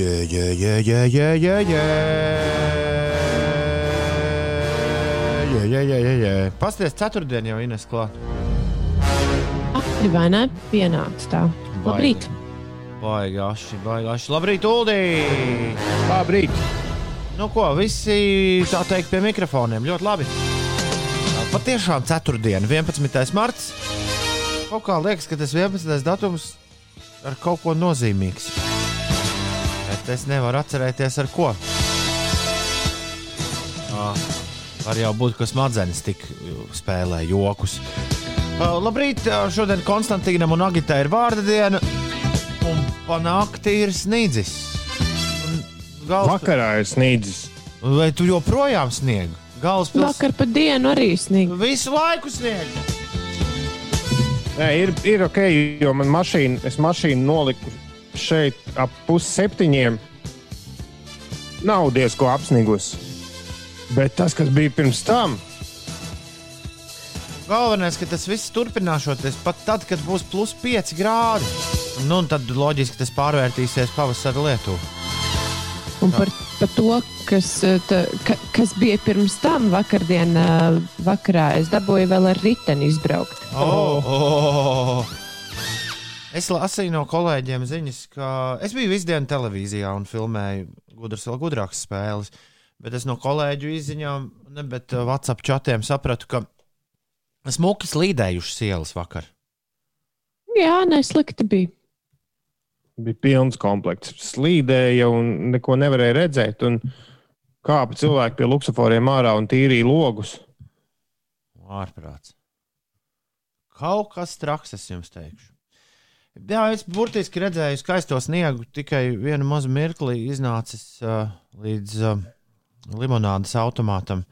Yeah, yeah, yeah, yeah, yeah, yeah, yeah. Jā, jā, jā, jā, jā. Pasties, ceturtdien jau Ines klāt. Akri vai ne? Pienāca tā. Labrīt! Baigāši, baigāši. Labrīt, Uldī! Labrīt! Nu ko, visi tā teikt pie mikrofoniem. Ļoti labi. Patiešām ceturtdiena, 11. marts. Kaut kā liekas, ka tas 11. datums ar kaut ko nozīmīgs. Bet es nevaru atcerēties ar ko. Ah, var jau būt, ka smadzenes tik spēlē jokus. Uh, labrīt, uh, šodien Konstantīnam un Agitai ir vārda diena, un panākti ir snīdzis. Un Galvas... Vakarā ir sniedzis. Vai tu joprojām sniegi? Galvaspilsēta Vakar pa dienu arī sniegt. visu laiku sniegi. Nē, ir, ir ok, jo man mašīna, es mašīnu noliku šeit ap pusseptiņiem. Nav diezko apsnigus. Bet tas, kas bija pirms tam, Galvenais, ka tas viss turpināšoties pat tad, kad būs plus 5 grādi. Nu, un tad loģiski tas pārvērtīsies pavasara lietu. Un par, par to, kas, eh, tā, ka, kas bija pirms tam vakardienā, vakarā, es dabūju vēl ar riteni izbraukt. Oh, oh. Es lasīju no kolēģiem ziņas, ka es biju visu dienu televīzijā un filmēju gudras, vēl gudrākas spēles. Bet es no kolēģu izziņām, ne, bet uh, WhatsApp chatiem sapratu, ka smuki slīdējušas ielas vakar. Jā, neslikti bija. bija pilns komplekts. Slīdēja un neko nevarēja redzēt. Un kāpa cilvēki pie luksusforiem ārā un tīrīja logus. Ārprāts. Kaut kas traks, es jums teikšu. Jā, es burtiski redzēju skaisto sniegu, tikai vienu mazu mirkli iznācis uh, līdz uh, limonādes automātam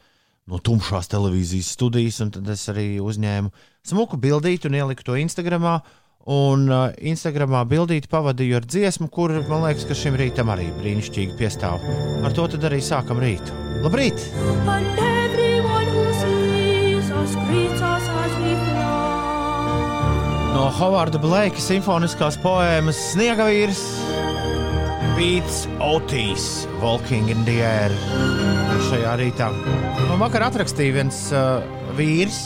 no tumšās televīzijas studijas, tad es arī uzņēmu smuku bildīti un ieliku to Instagramā. Un uh, Instagramā bildīti pavadīju ar dziesmu, kur man liekas, ka šim rītam arī brīnišķīgi piestāv. Ar to tad arī sākam rītu. Labrīt! And No Hovarda Blake simfoniskās poēmas Sniega vīrs Pīts Otīs, Walking in the Air. Šajā rītā. Man vakar atrakstīja viens uh, vīrs.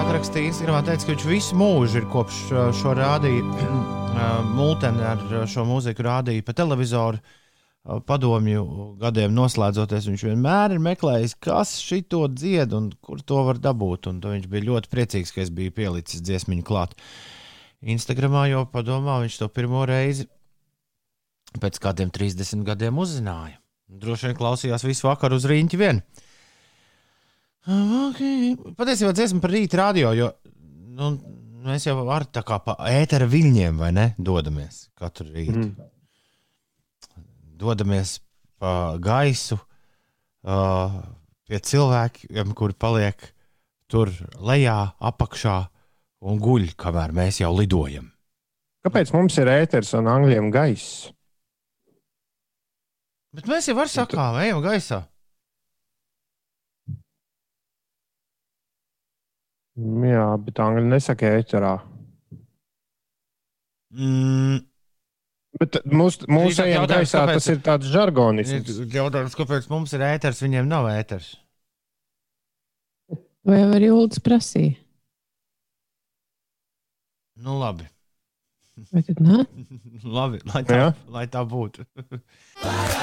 Atrakstīja Instagramā, teica, ka viņš visu mūžu ir kopš uh, šo rādīja, uh, multeni ar uh, šo mūziku rādīja pa televizoru. uh, Padomju gadiem noslēdzoties, viņš vienmēr ir meklējis, kas šito dzied un kur to var dabūt. Un viņš bija ļoti priecīgs, ka es biju pielicis dziesmiņu klāt. Instagramā jau padomā, viņš to pirmo reizi pēc kādiem 30 gadiem uzzināja. Droši vien klausījās visu vakaru uz rīņķi vien. Okay. Patiesībā dziesma par rītu radio, jo nu, mēs jau ar tā kā pa ētera viļņiem, vai ne, dodamies katru rītu. Mm. Dodamies pa gaisu uh, pie cilvēkiem, kuri paliek tur lejā, apakšā un guļ, kamēr mēs jau lidojam. Kāpēc mums ir ēters un angļiem gaiss? Bet mēs jau ar sakām, ejam gaisā. Jā, bet angļi nesaka ēterā. Mm, Bet mūsu mūs ejam gaisā kāpēc- tas ir tāds žargonisms. Jautājums, kāpēc mums ir ēters, viņiem nav ēters? Vai arī Ulds prasīja? Nu, labi. Vai tad nē? labi lai, tā, Jā. lai tā būtu.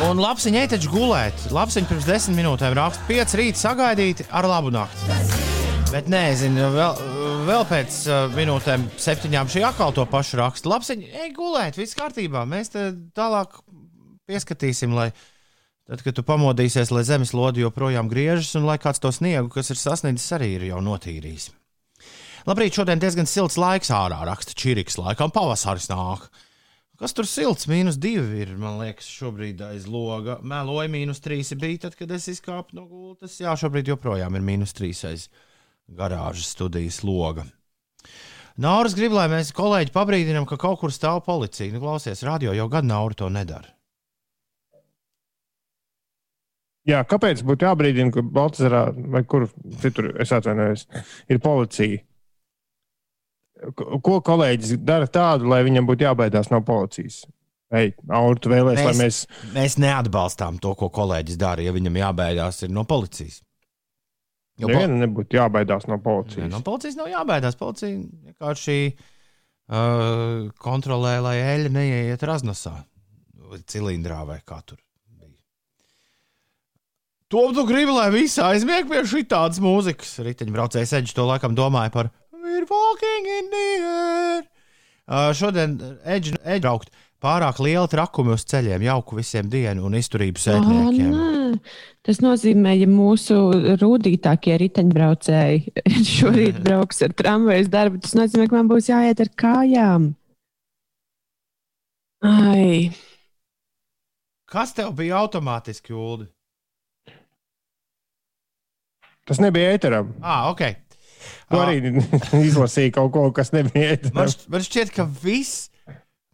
Un lapsiņai taču gulēt. Lapsiņa pirms desmit minūtēm raksta, pieci rīta sagaidīti ar labu nakti. Bet nē, zinu, vēl, vēl pēc uh, minūtēm, septiņām šī atkal to pašu raksta. Lapsiņa, ej gulēt, viss kārtībā. Mēs te tālāk pieskatīsim, lai tad, kad tu pamodīsies, lai zemeslode joprojām griežas un lai kāds to sniegu, kas ir sasniedzis, arī ir jau notīrījis. Labrīt, šodien diezgan silts laiks ārā, raksta Čiriks. Laikam pavasaris nāk. Kas tur silts? Mīnus divi ir, man liekas, šobrīd aiz loga. Mēloja, mīnus trīs bija tad, kad es izkāpu no gultas. Jā, šobrīd joprojām ir mīnus trīs aiz garāžas studijas loga. Nauris grib, lai mēs kolēģi pabrīdinām, ka kaut kur stāv policija. Nu, klausies, radio jau gadu Nauri to nedara. Jā, kāpēc būtu jābrīdina, ka Baltasarā vai kur citur, es atvainojos, ir policija? Ko ko kolēģis dara tādu, lai viņam būtu jābaidās no policijas? Ei, Auri, tu vēlēsies, lai mēs. mēs neatbalstām to, ko kolēģis dara, ja viņam jābaidās ir no policijas. Jo Nevienam nebūtu jābaidās no policijas. no policijas nav jābaidās. Policija vienkārši uh, kontrolē, lai eļļa neieiet raznosā, vai cilindrā vai kā tur. To tu gribi, lai visi aizmieg pie šī tādas mūzikas. Riteņbraucējs Edžers to laikam domāja par We're walking in the air. Uh, šodien Edžers braukt pārāk liela trakumi uz ceļiem, jauku visiem dienu un izturību Oh, sētniekiem. nē. Tas nozīmē, ja mūsu rūtītākie riteņbraucēji šorīt brauks ar tramvajas darbu, tas nozīmē, ka man būs jāiet ar kājām. Ai, Kas tev bija automātiski, Ulu? Tas nebija ēteram. Ah, ok. Tu Ah. arī izlasīji kaut ko, kas nebija Man, ēteram. šķ- man šķiet, ka viss,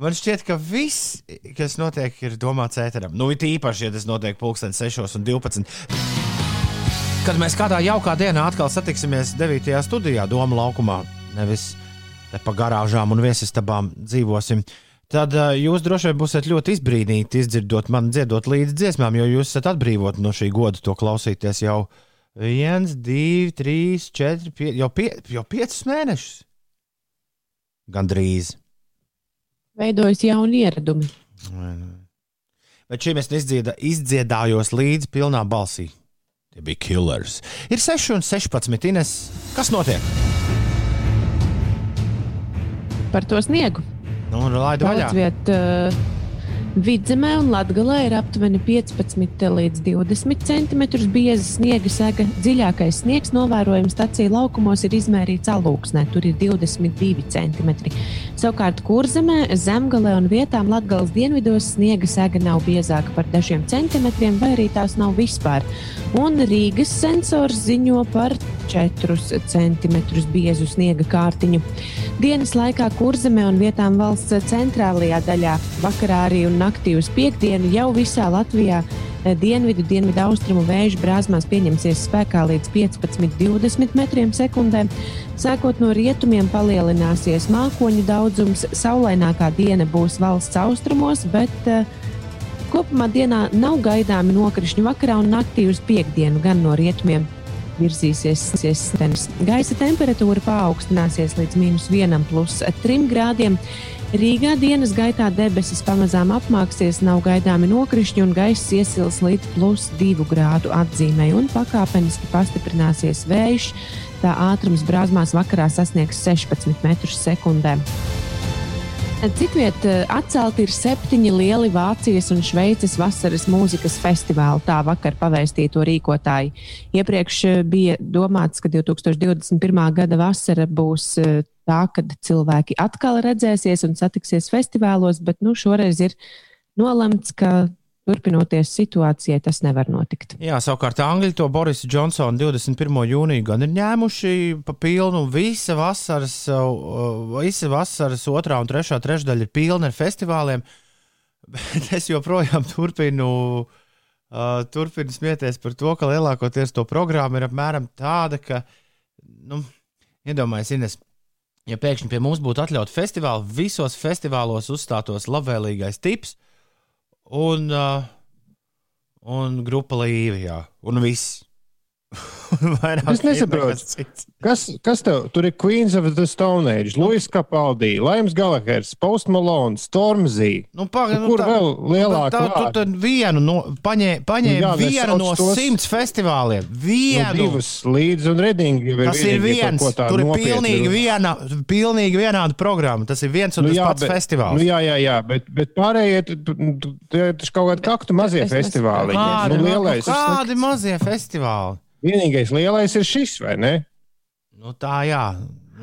man šķiet, ka viss, kas notiek, ir domāts ēteram. Nu, it īpaši, ja tas notiek pulksten 6 un 12. Kad mēs kādā jaukā dienā atkal satiksimies 9. studijā, Doma laukumā, nevis pa garāžām un viesistabām dzīvosim, tad uh, jūs droši vien būsiet ļoti izbrīnīti izdzirdot man dziedot līdzi dziesmām, jo jūs esat atbrīvoti no šī goda to klausīties jau 1, 2, 3, 4, 5, jau, pie, jau 5 mēnešus. Veidojas jauni ieradumi. Bet šim es izdziedā, izdziedājos līdzi pilnā balsī. Tie bija killers. Ir 6 un 16. Ines. Kas notiek? Par to sniegu. Nu, laidi vaļā. Daudz vietā uh, vidzemē un latgalē ir aptuveni 15 līdz 20 cm bieza sniega sega. Dziļākais sniegs novērojams stācija laukumos ir izmērīts alūksnē, tur ir 22 cm. Savukārt kurzemē, zemgalē un vietām latgales dienvidos sniega sega nav biezāka par dažiem centimetriem, vai arī tās nav vispār. Un Rīgas sensors ziņo par 4 cm biezu sniega kārtiņu. Dienas laikā kurzemē un vietām valsts centrālajā daļā, vakarā arī un naktī uz piekdienu jau visā Latvijā eh, dienvidu, dienvidu austrumu vēju brāzmās pieņemsies spēkā līdz 15-20 metriem sekundē. Sākot no rietumiem palielināsies mākoņu daudzums, saulainākā diena būs valsts austrumos, bet uh, kopumā dienā nav gaidāmi nokrišņi vakarā un naktī uz piekdienu gan no rietumiem virzīsies sestdienas. Gaisa temperatūra paaugstināsies līdz mīnus 1,3 grādiem. Rīgā dienas gaitā debesis pamazām apmāksies, nav gaidāmi nokrišņi un gaiss iesils līdz plus 2 grādu atzīmē un pakāpeniski pastiprināsies vējš. Tā ātrums brāzmās vakarā sasniegs 16 metrus sekundē. Citviet atcelti ir septiņi lieli Vācijas un Šveices vasaras mūzikas festivāli. Tā vakar pavēstīja to rīkotāji. Iepriekš eh, bija domāts, ka 2021. gada vasara būs eh, tā, kad cilvēki atkal redzēsies un satiksies festivālos, bet nu, šoreiz ir nolemts, ka turpinoties situācijai, tas nevar notikt. Jā, savukārt Angļi to Borisu Džonsonu 21. jūniju gan ir ņēmuši pa pilnu. Visa vasaras, uh, visa vasaras otrā un trešā trešdaļa ir pilna ar festivāliem. Bet es joprojām turpinu, uh, turpinu smieties par to, ka lielākoties to programmu ir apmēram tāda, ka, nu, iedomājieties, Ines, ja pēkšņi pie mums būtu atļauts festivāli, visos festivālos uzstātos labvēlīgais tips un, uh, un grupa Līvija. Un viss. Es nesaprotu. Kas, kas tev tur ir? Queens of the Stone Age, Luis Capaldi, Laims Galahers, Post Malone, Stormzy. Nu, paga, Nu, kur vēl lielāka tā, tu tad vienu no, paņē, paņēmi Nu jā, nu, vienu no tos- simts festivāliem. Nu, Vienu. divas līdz un redingi ir. Tas ir par viens. tā Tur ir pilnīgi, runā. viena, pilnīgi vienāda programma. Tas ir viens un tas pats bet, festivāls. Nu, jā, jā, jā, bet, bet pārējie tu- tu- tu- tie ir taču kaut kādi kaktu mazie festivāli. Kādi, Nu, lielais, kādi mazie festivāli? Vienīgais lielais ir šis, vai ne? Nu, tā jā.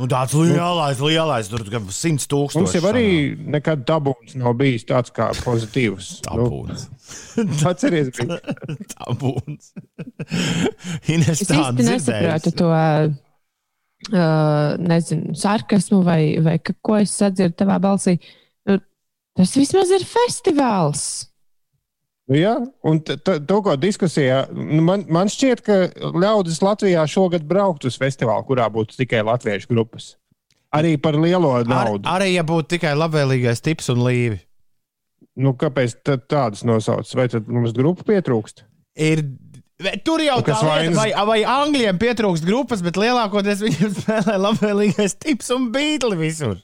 Nu, tāds lielais, lielais, tur gan simts tūkstoši. Mums jau arī nekad dabūns nav bijis tāds kā pozitīvs. Nu, Tabūns. atceries, bija. Tabūns. Ines Es īsti nesaprotu to uh, nezinu, sarkasmu vai, vai ko es sadzirdu tavā balsī. Nu, Tas vismaz ir festivāls. Nu, jā, un t- t- to, ko diskusijā, nu, man, man šķiet, ka ļaudis Latvijā šogad braukt uz festivālu, kurā būtu tikai latviešu grupas. Arī par lielo Ar, naudu. arī, ja būtu tikai labvēlīgais tips un līvi. Nu, kāpēc tādas nosaucas? Vai tad mums grupu pietrūkst? Ir, tur jau tā lieta, vai, vai angļiem pietrūkst grupas, bet lielākoties viņiem spēlē labvēlīgais tips un bītli visur.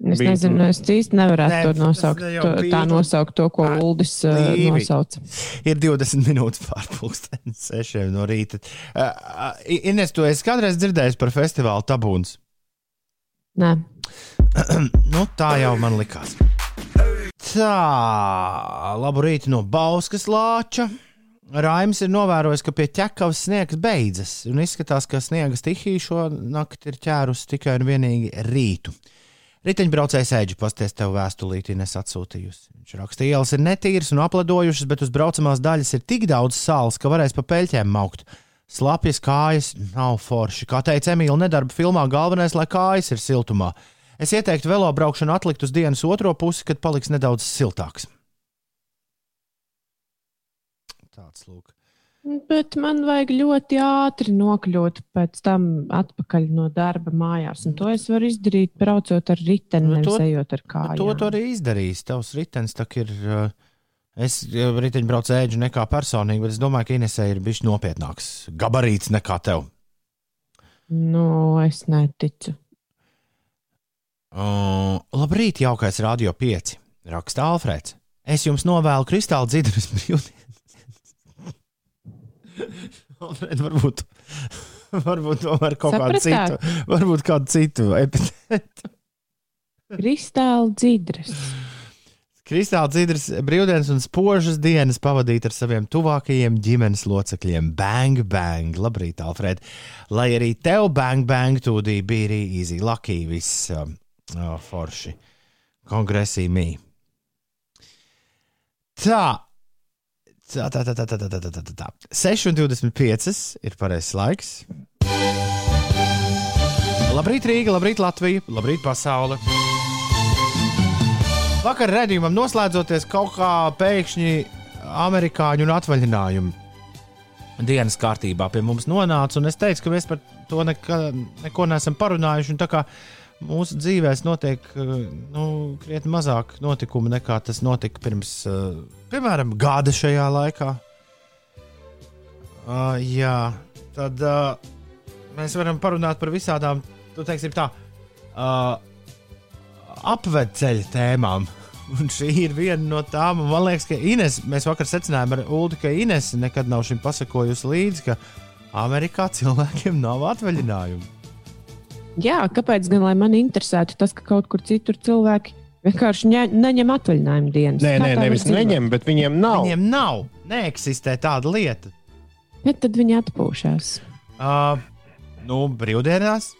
Es Bija- nezinu, es īsti nevarētu Nē, to nosaukt. To, tā nosaukt to, ko Ā, Uldis uh, nosauca. Ir 20 minūtes pārpusdienas, 6 no rīta. Uh, uh, Ines, tu esi kādreiz dzirdējis par festivālu tabūns? Nē, nu, tā jau man likās. Tā, labu rītu no Bauskas lāča. Raims ir novērojis, ka pie ķekavas sniegs beidzas, un izskatās, ka sniega stihija šo nakti ir ķērusi tikai un vienīgi rītu. Riteņbraucējs ēģi pasties tev vēstulīti nesatsūtījusi. Viņš raksta, ielas ir netīras un apladojušas, bet uz braucamās daļas ir tik daudz sāls, ka varēs pa peļķēm maukt. Slapjas kājas nav forši. Kā teica Emīļa nedarba filmā, galvenais, lai kājas ir siltumā. Es ieteiktu velo braukšanu atlikt uz dienas otro pusi, kad paliks nedaudz siltāks. Tāds lūk. Bet man vajag ļoti ātri nokļūt pēc tam atpakaļ no darba mājās. Un to es varu izdarīt, braucot ar riteni, Nu, nevis to- ejot ar Bet kājām. To tu arī izdarīs. Tavs ritenis tak ir. uh, Es riteņbraucu ēģu nekā personīgi, bet es domāju, ka Inesē ir bijis nopietnāks gabarīts nekā tev. Nu, es neticu. Uh, labrīt, jaukais Radio 5. Raksta Alfrēds. Es jums novēlu kristāla dzirdības brīvdienas. Varbūt, varbūt tomēr kaut kādu citu, varbūt kādu citu epitetu. Kristāli dzidras. Kristāla dzidras brīvdienas un spožas dienas pavadīt ar saviem tuvākajiem ģimenes locekļiem. Bang, bang, labrīt, Alfred. Lai arī tev bang, bang, tūdī bija arī easy, lucky, viss um, oh, forši. Kongresī mī. Tā. Tā, tā, tā, tā, tā, tā, tā, tā, tā, tā. 6,25 ir pareizais laiks. Labrīt, Rīga, labrīt, Latvija, labrīt, pasaule. Vakar redzējumam noslēdzoties kaut kā pēkšņi amerikāņu un atvaļinājumu dienas kārtībā pie mums nonāca, un es teicu, ka mēs par to neka, neko neesam parunājuši. Mūsu dzīvēs notiek eh, nu, krietni mazāk notikumu nekā tas notika pirms, eh, piemēram, gada šajā laikā. Uh, jā, tad uh, mēs varam parunāt par visādām, tu teiksim tā, uh, apvedceļa tēmām. Un šī ir viena no tām. Man liekas, ka Ines, mēs vakar secinājām ar Ulu, ka Ines nekad nav šim pasakojusi līdzi, ka Amerikā cilvēkiem nav atvaļinājumu. Jā, kāpēc gan lai man interesētu tas, ka kaut kur citur cilvēki vienkārši ne, neņem atvaļinājumu dienas? Nē, nē, nevis dzīvot? neņem, bet viņiem nav. Viņiem nav, neeksistē tāda lieta. Bet tad viņi atpūšas. Uh, nu, brīvdienās.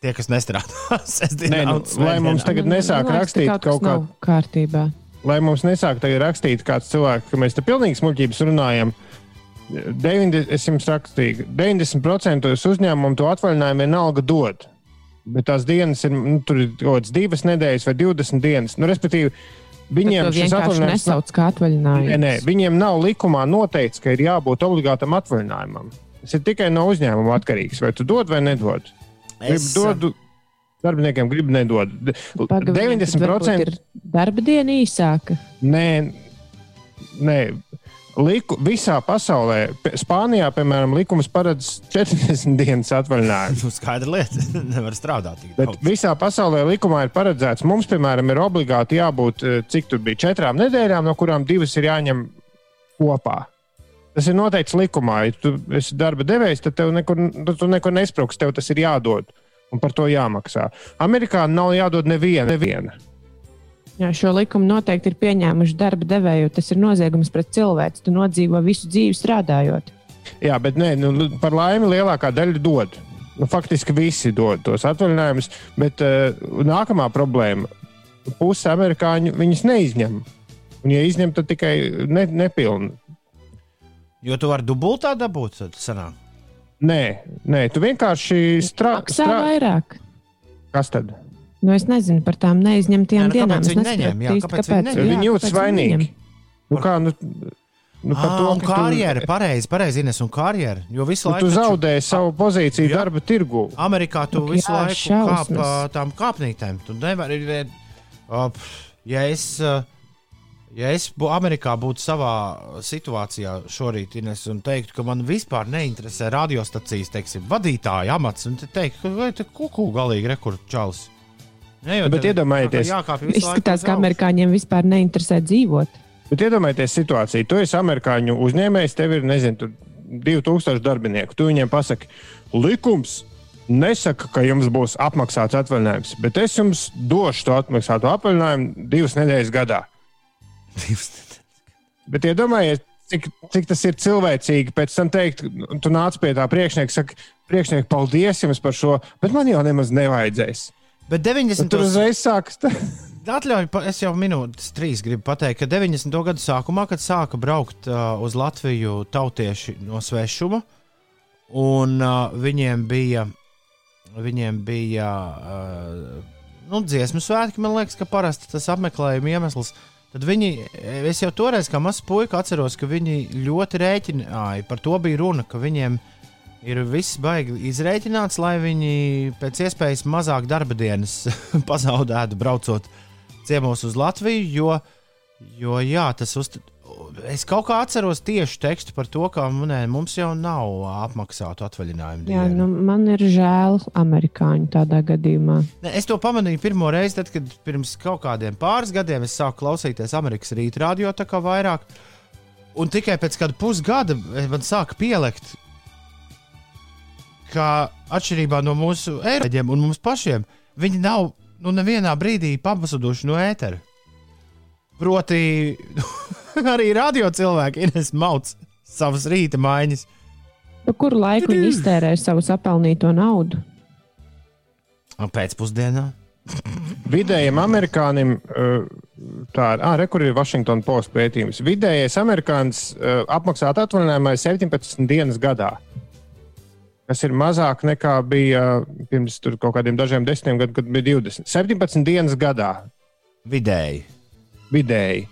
Tie, kas nestrādā, sestdienā, nu, lai mums tagad Man nesāk ka rakstīt kaut kaut kā- kārtībā. Lai mums nesāk tagad rakstīt kāds cilvēks, ka mēs te pilnīgi smuļķības runājam. 90, es jums rakstīju, 90% uzņēmumu to atvaļinājumu vienalga dod. Bet tās dienas ir, nu, tur ir kaut kādas divas nedēļas vai 20 dienas. Nu, respektīvi, viņiem vienkārši atvaļinājums nesauc kā atvaļinājumu. Nē, nē, viņiem nav likumā noteikts, ka ir jābūt obligātam atvaļinājumam. Tas ir tikai no uzņēmuma atkarīgs. Vai tu dod vai nedod? Gribu Es, dodu, darbiniekiem gribu nedod. Pagaidām, 90% ir darba diena īsāka. Nē, nē. Liku, visā pasaulē, Spānijā, piemēram, likums paredz 40 dienas atvaļinājumu. Nu, skaidra lieta. Nevar strādāt Bet daudz. visā pasaulē likumā ir paredzēts, mums, piemēram, ir obligāti jābūt, eh, cik tur bija, četrām nedēļām, no kurām divas ir jāņem kopā. Tas ir noteikts likumā. Ja tu esi darba devējs, tad tev nekur, tu nekur nesprūks, tev tas ir jādod. Un par to jāmaksā. Amerikā nav jādod neviena. neviena. Jā, šo likumu noteikti ir pieņēmuši darba devēji, jo tas ir noziegums pret cilvēku. Tu nodzīvo visu dzīvi strādājot. Jā, bet nē, nu, par laimi lielākā daļa dod. Nu, faktiski visi dod tos atvaļinājumus, bet uh, nākamā problēma - puse amerikāņu viņus neizņem. Un, ja izņem, tad tikai ne, nepilnu. Jo tu vari dubultā dabūt, tad sanāk. Nē, nē, tu vienkārši strādā. Maksā vairāk. Kas tad? Nu, es nezinu par tām neizņemtajām Nē, nu, dienām. kāpēc viņi neņem? Jā, īsti, kāpēc viņi neņem? Viņi jūtas kāpēc vainīgi. Nu, kā, nu, nu, par Ah, to, un ka tu- pareizi, pareizi, Ines, un karjeru. Jo visu Nu, laiku tu taču zaudēji savu pozīciju Jā. darba tirgu. Amerikā tu Ak, visu jā, laiku kāp šausmas. ā, tām kāpnītēm. Tu nevari. ja es, uh, ja es būtu Amerikā, būtu savā situācijā šorīt, Ines, un teiktu, ka man vispār neinteresē radiostacijas teiksim, vadītāja amats, un te teikt, ka te kuku galīgi rekur čalis. Ne, Bet iedomājieties- Izskatās, ka amerikāņiem vispār neinteresē dzīvot. Bet iedomājieties situāciju, tu esi amerikāņu uzņēmējs, tev ir, nezinu, tur 2000 darbinieku. Tu viņiem pasaki, likums nesaka, ka jums būs apmaksāts atvaļinājums, bet es jums došu to atmaksātu atvaļinājumu divas nedēļas gadā. Bet iedomājieties, cik, cik tas ir cilvēcīgi pēc tam teikt, tu nāc pie tā priekšnieka, saka, priekšnieki, paldies jums par šo, bet man jau nemaz nevajadzēs. Bet Un 90. tur uzreiz sākas. Atļauj, es jau minūtes trīs gribu pateikt, ka 90. gadu sākumā, kad sāka braukt uh, uz Latviju tautieši no svešuma, un uh, viņiem bija, viņiem bija uh, nu, dziesmu svētki, man liekas, ka parasti tas apmeklējuma iemesls. Tad viņi, es jau toreiz, kā mazs puika, atceros, ka viņi ļoti rēķināja. Par to bija runa, ka viņiem ir viss baigi izrēķināts, lai viņi pēc iespējas mazāk darba dienas pazaudētu braucot ciemos uz Latviju, jo, jo jā, tas uz, es kaut kā atceros tieši tekstu par to, ka nē, mums jau nav apmaksātu atvaļinājumu. Jā, dienu. nu, man ir žēl amerikāņu tādā gadījumā. Ne, es to pamanīju pirmo reizi, tad, kad pirms kaut kādiem pāris gadiem es sāku klausīties Amerikas rīta radio tā kā vairāk. Un tikai pēc kāda pusgada man sāka pielikt, ka atšķirībā no mūsu eiropeģiem un mums pašiem, viņi nav nu, nevienā brīdī pazuduši no ētera. Proti, arī radio cilvēki ir mauts savas rīta maiņas. Pa kuru laiku viņi iztērē savu sapelnīto naudu? Pēcpusdienā. Vidējiem amerikānim, uh, tā ir, ah, re, kur ir Washington Post pētījums. Vidējais amerikānis uh, apmaksāt atvaļinājumā ir 17 dienas gadā. Tas ir mazāk nekā bija uh, pirms kaut kādiem dažiem desmitiem gadiem, kad bija 20. 17 dienas gadā Vidēji. vidēji.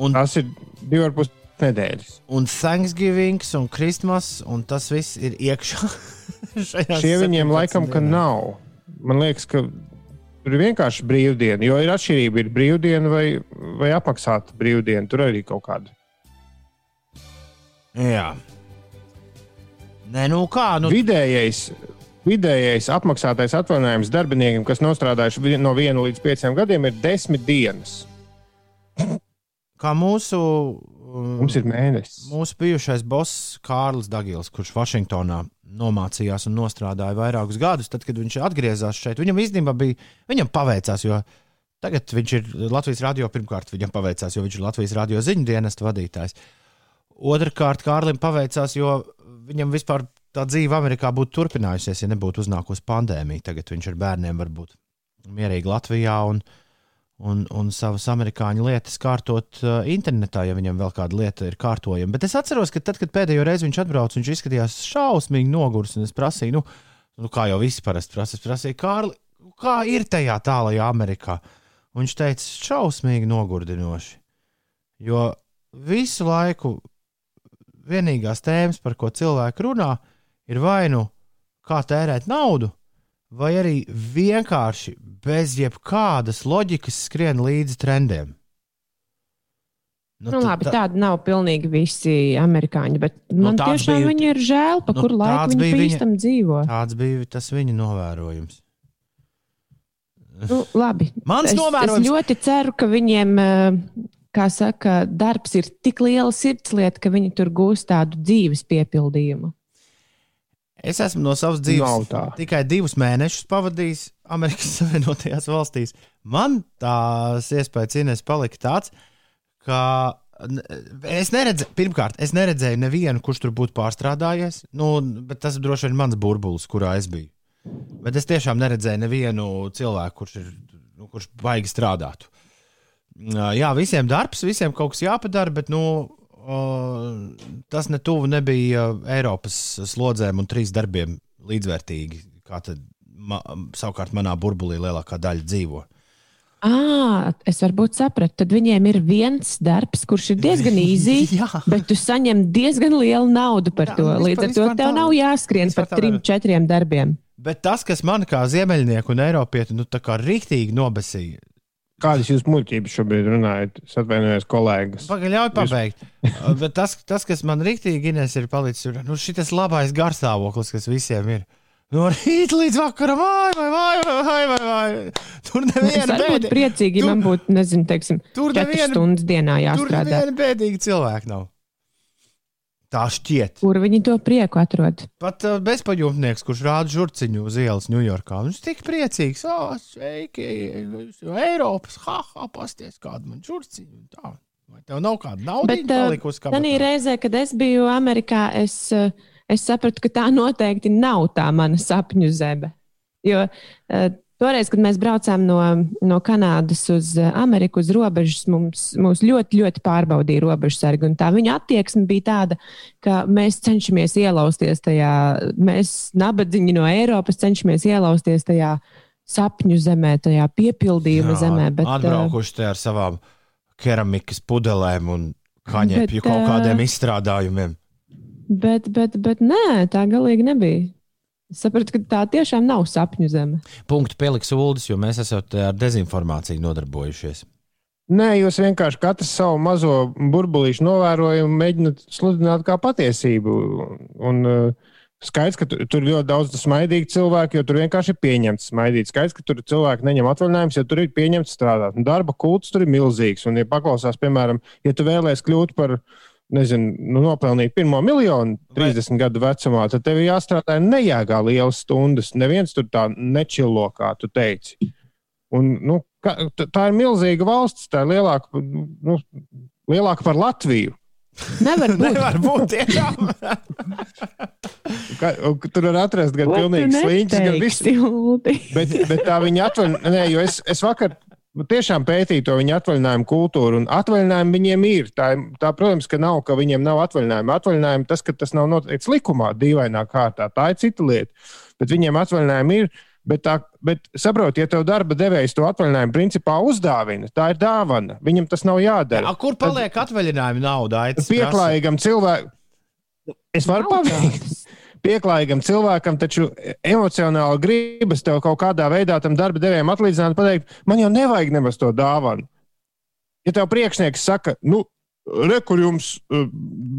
Un Tas ir divi ar pus nedēļas. un Thanksgiving, un Christmas, un tas viss ir iekšā. Šie viņiem 17 laikam, ka dienās. nav. Man liekas, ka tur ir vienkārši brīvdiena, jo ir atšķirība, ir brīvdiena vai, vai apmaksāta brīvdiena. Tur arī kaut kāda. Jā. Nē, nu kā? Nu, Vidējais, vidējais apmaksātais atvaļinājums darbiniekiem, kas nostrādājuši no 1 līdz 5 gadiem, ir 10 dienas. kā mūsu, um, Mums ir mēnesis. mūsu bijušais boss Kārlis Dagils, kurš Vašingtonā nomācījās un nostrādāja vairākus gadus, tad, kad viņš atgriezās šeit, viņam īstenībā bija, viņam paveicās, jo tagad viņš ir Latvijas radio, pirmkārt, viņam paveicās, jo viņš ir Latvijas radio ziņu dienesta vadītājs. Otrakārt, Kārlim paveicās, jo viņam vispār tā dzīve Amerikā būtu turpinājusies, ja nebūtu uznākusi pandēmija. Tagad viņš ar bērniem var būt mierīgi Latvijā un, un, un savas amerikāņu lietas kārtot uh, internetā, ja viņam vēl kāda lieta ir kārtojama. Bet es atceros, ka tad, kad pēdējo reizi viņš atbrauca, viņš izskatījās šausmīgi noguris. un Es prasīju, nu, nu kā jau visi parasti prasa, es prasīju, Kārli, kā ir tajā tālajā Amerikā? Un viņš teica, šausmīgi nogurdinoši. Jo visu laiku vienīgās tēmas, par ko cilvēki runā, ir vai nu kā tērēt naudu, vai arī vienkārši bez jebkādas loģikas skrien līdzi trendiem. Nu, tad labi, tā- tādi nav pilnīgi visi amerikāņi, bet man tāds tiešām bija- viņi ir žēl, pa nu, kuru laiku viņi bīstam dzīvo. Tāds bija tas viņa novērojums. Nu, labi. Mans es, novērojums- es ļoti ceru, ka viņiem, eh, kā saka, darbs ir tik liela sirdslieta, ka viņi tur gūs tādu dzīves piepildījumu. Es esmu no savas Nav dzīves tikai divus mēnešus pavadījis Amerikas Savienotajās valstīs. Man tās iespējas Ines palika tāds, ka es neredzēju, pirmkārt, es neredzēju nevienu, kurš tur būtu pārstrādājies. Nu, bet tas droši vien ir mans burbulis, kurā es biju. Bet es tiešām neredzēju nevienu cilvēku, kurš, ir, nu, kurš baigi strādātu. Jā, visiem darbs, visiem kaut kas jāpadara, bet nu, tas ne tuvu nebija Eiropas slodzēm un trīs darbiem līdzvērtīgi. Kā tad ma, savukārt manā burbulī lielākā daļa dzīvo. À, es varbūt sapratu, tad viņiem ir viens darbs, kurš ir diezgan īsi, bet tu saņem diezgan lielu naudu par Jā, to. vispār- Līdz ar to tev tā- nav jāskrien par trim, četriem darbiem. Bet tas, kas man kā ziemeļnieku un eiropietu, nu tā kā rīktīgi nobesīja, Kādas jūs muļķības šobrīd runājat? Es atvainojos, kolēģis. Pagaidām, pabeigt. Bet tas, tas, kas man rīktīgi Ines, ir palicis, ir nu, šis labais garstāvoklis, kas visiem ir. No rīta līdz vakaram, vai, vai, vai, vai, vai, vai. Tur neviena arī būtu priecīgi, ja Tur- man būtu, nezinu, teiksim, Tur 4 neviena- stundas dienā Tur jāstrādā. neviena bēdīga cilvēka nav. Tā šķiet. Kur viņi to prieku atrod? Pat uh, bezpajumtnieks, kurš rāda žurciņu uz ielas Ņujorkā, viņš tik priecīgs. O, sveiki, jūs no Eiropas, ha, ha, pasties, kāda man žurciņa. Tā. Vai tev nav kāda nauda palikusi? tā kabatā? reizē, kad es biju Amerikā, es, uh, es sapratu, ka tā noteikti nav tā mana sapņu zeme. Jo uh, toreiz, kad mēs braucām no, no Kanādas uz uh, Ameriku, uz robežas, mums, mums ļoti, ļoti pārbaudīja robežsargi. Tā viņa attieksme bija tāda, ka mēs cenšamies ielausties tajā, mēs nabadzīgi no Eiropas cenšamies ielausties tajā sapņu zemē, tajā piepildījuma zemē. Bet, uh, atbraukuši te ar savām keramikas pudelēm un kaņepju Bet, kaut ā, kādiem izstrādājumiem. Bet, bet, bet nē, tā galīgi nebija. Es sapratu, ka tā tiešām nav sapņu zeme. Punktu pieliks ULDS, jo mēs esam ar dezinformāciju nodarbojušies. Nē, jūs vienkārši katrs savu mazo burbulīšu novērojumu mēģināt sludināt kā patiesību. Un, uh, skaidrs, ka tu, tur ir ļoti daudz smaidīgu cilvēku, jo tur vienkārši ir pieņemts smaidīt. Skaidrs, ka tur cilvēki neņem atvaļinājumus, jo tur ir pieņemts strādāt. Un darba kults tur ir milzīgs. Un, ja paklausās, piemēram, ja tu vēlēsies kļūt par nezinu, nu, nopelnīt pirmo miljonu 30 gadu vecumā, tad tev jāstrādā nejēgā lielas stundas. Neviens tur tā nečilo, kā tu teici. Un, nu, ka, t- tā ir milzīga valsts, tā ir lielāka, nu, lielāka par Latviju. Nevar būt. Nevar būt tiešām. Ka, tur var atrast gan pilnīgi sliņķis, gan viss. Bet, bet tā viņa atvaļinājuma, jo es, es vakar tiešām pētīju to viņa atvaļinājumu kultūru, un atvaļinājumi viņiem ir. Tā, tā, protams, ka nav, ka viņiem nav atvaļinājuma. Atvaļinājumi tas, ka tas nav noteikts likumā, dīvainā kārtā, tā ir cita lieta. Bet viņiem atvaļinājumi ir. Bet, tā, bet saprotiet, ja tev darba devējs to atvaļinājumu principā uzdāvina, tā ir dāvana. Viņam tas nav jādara. A, kur paliek atvaļinājuma nauda? Pieklājīgam cilvēkam. Es varu paveikt. Pieklājīgam cilvēkam, taču emocionāli gribas tev kaut kādā veidā tam darba devējam atlīdzināt, pateikt, man jau nevajag nemaz to dāvanu. Ja tev priekšnieks saka, nu, re, kur jums uh,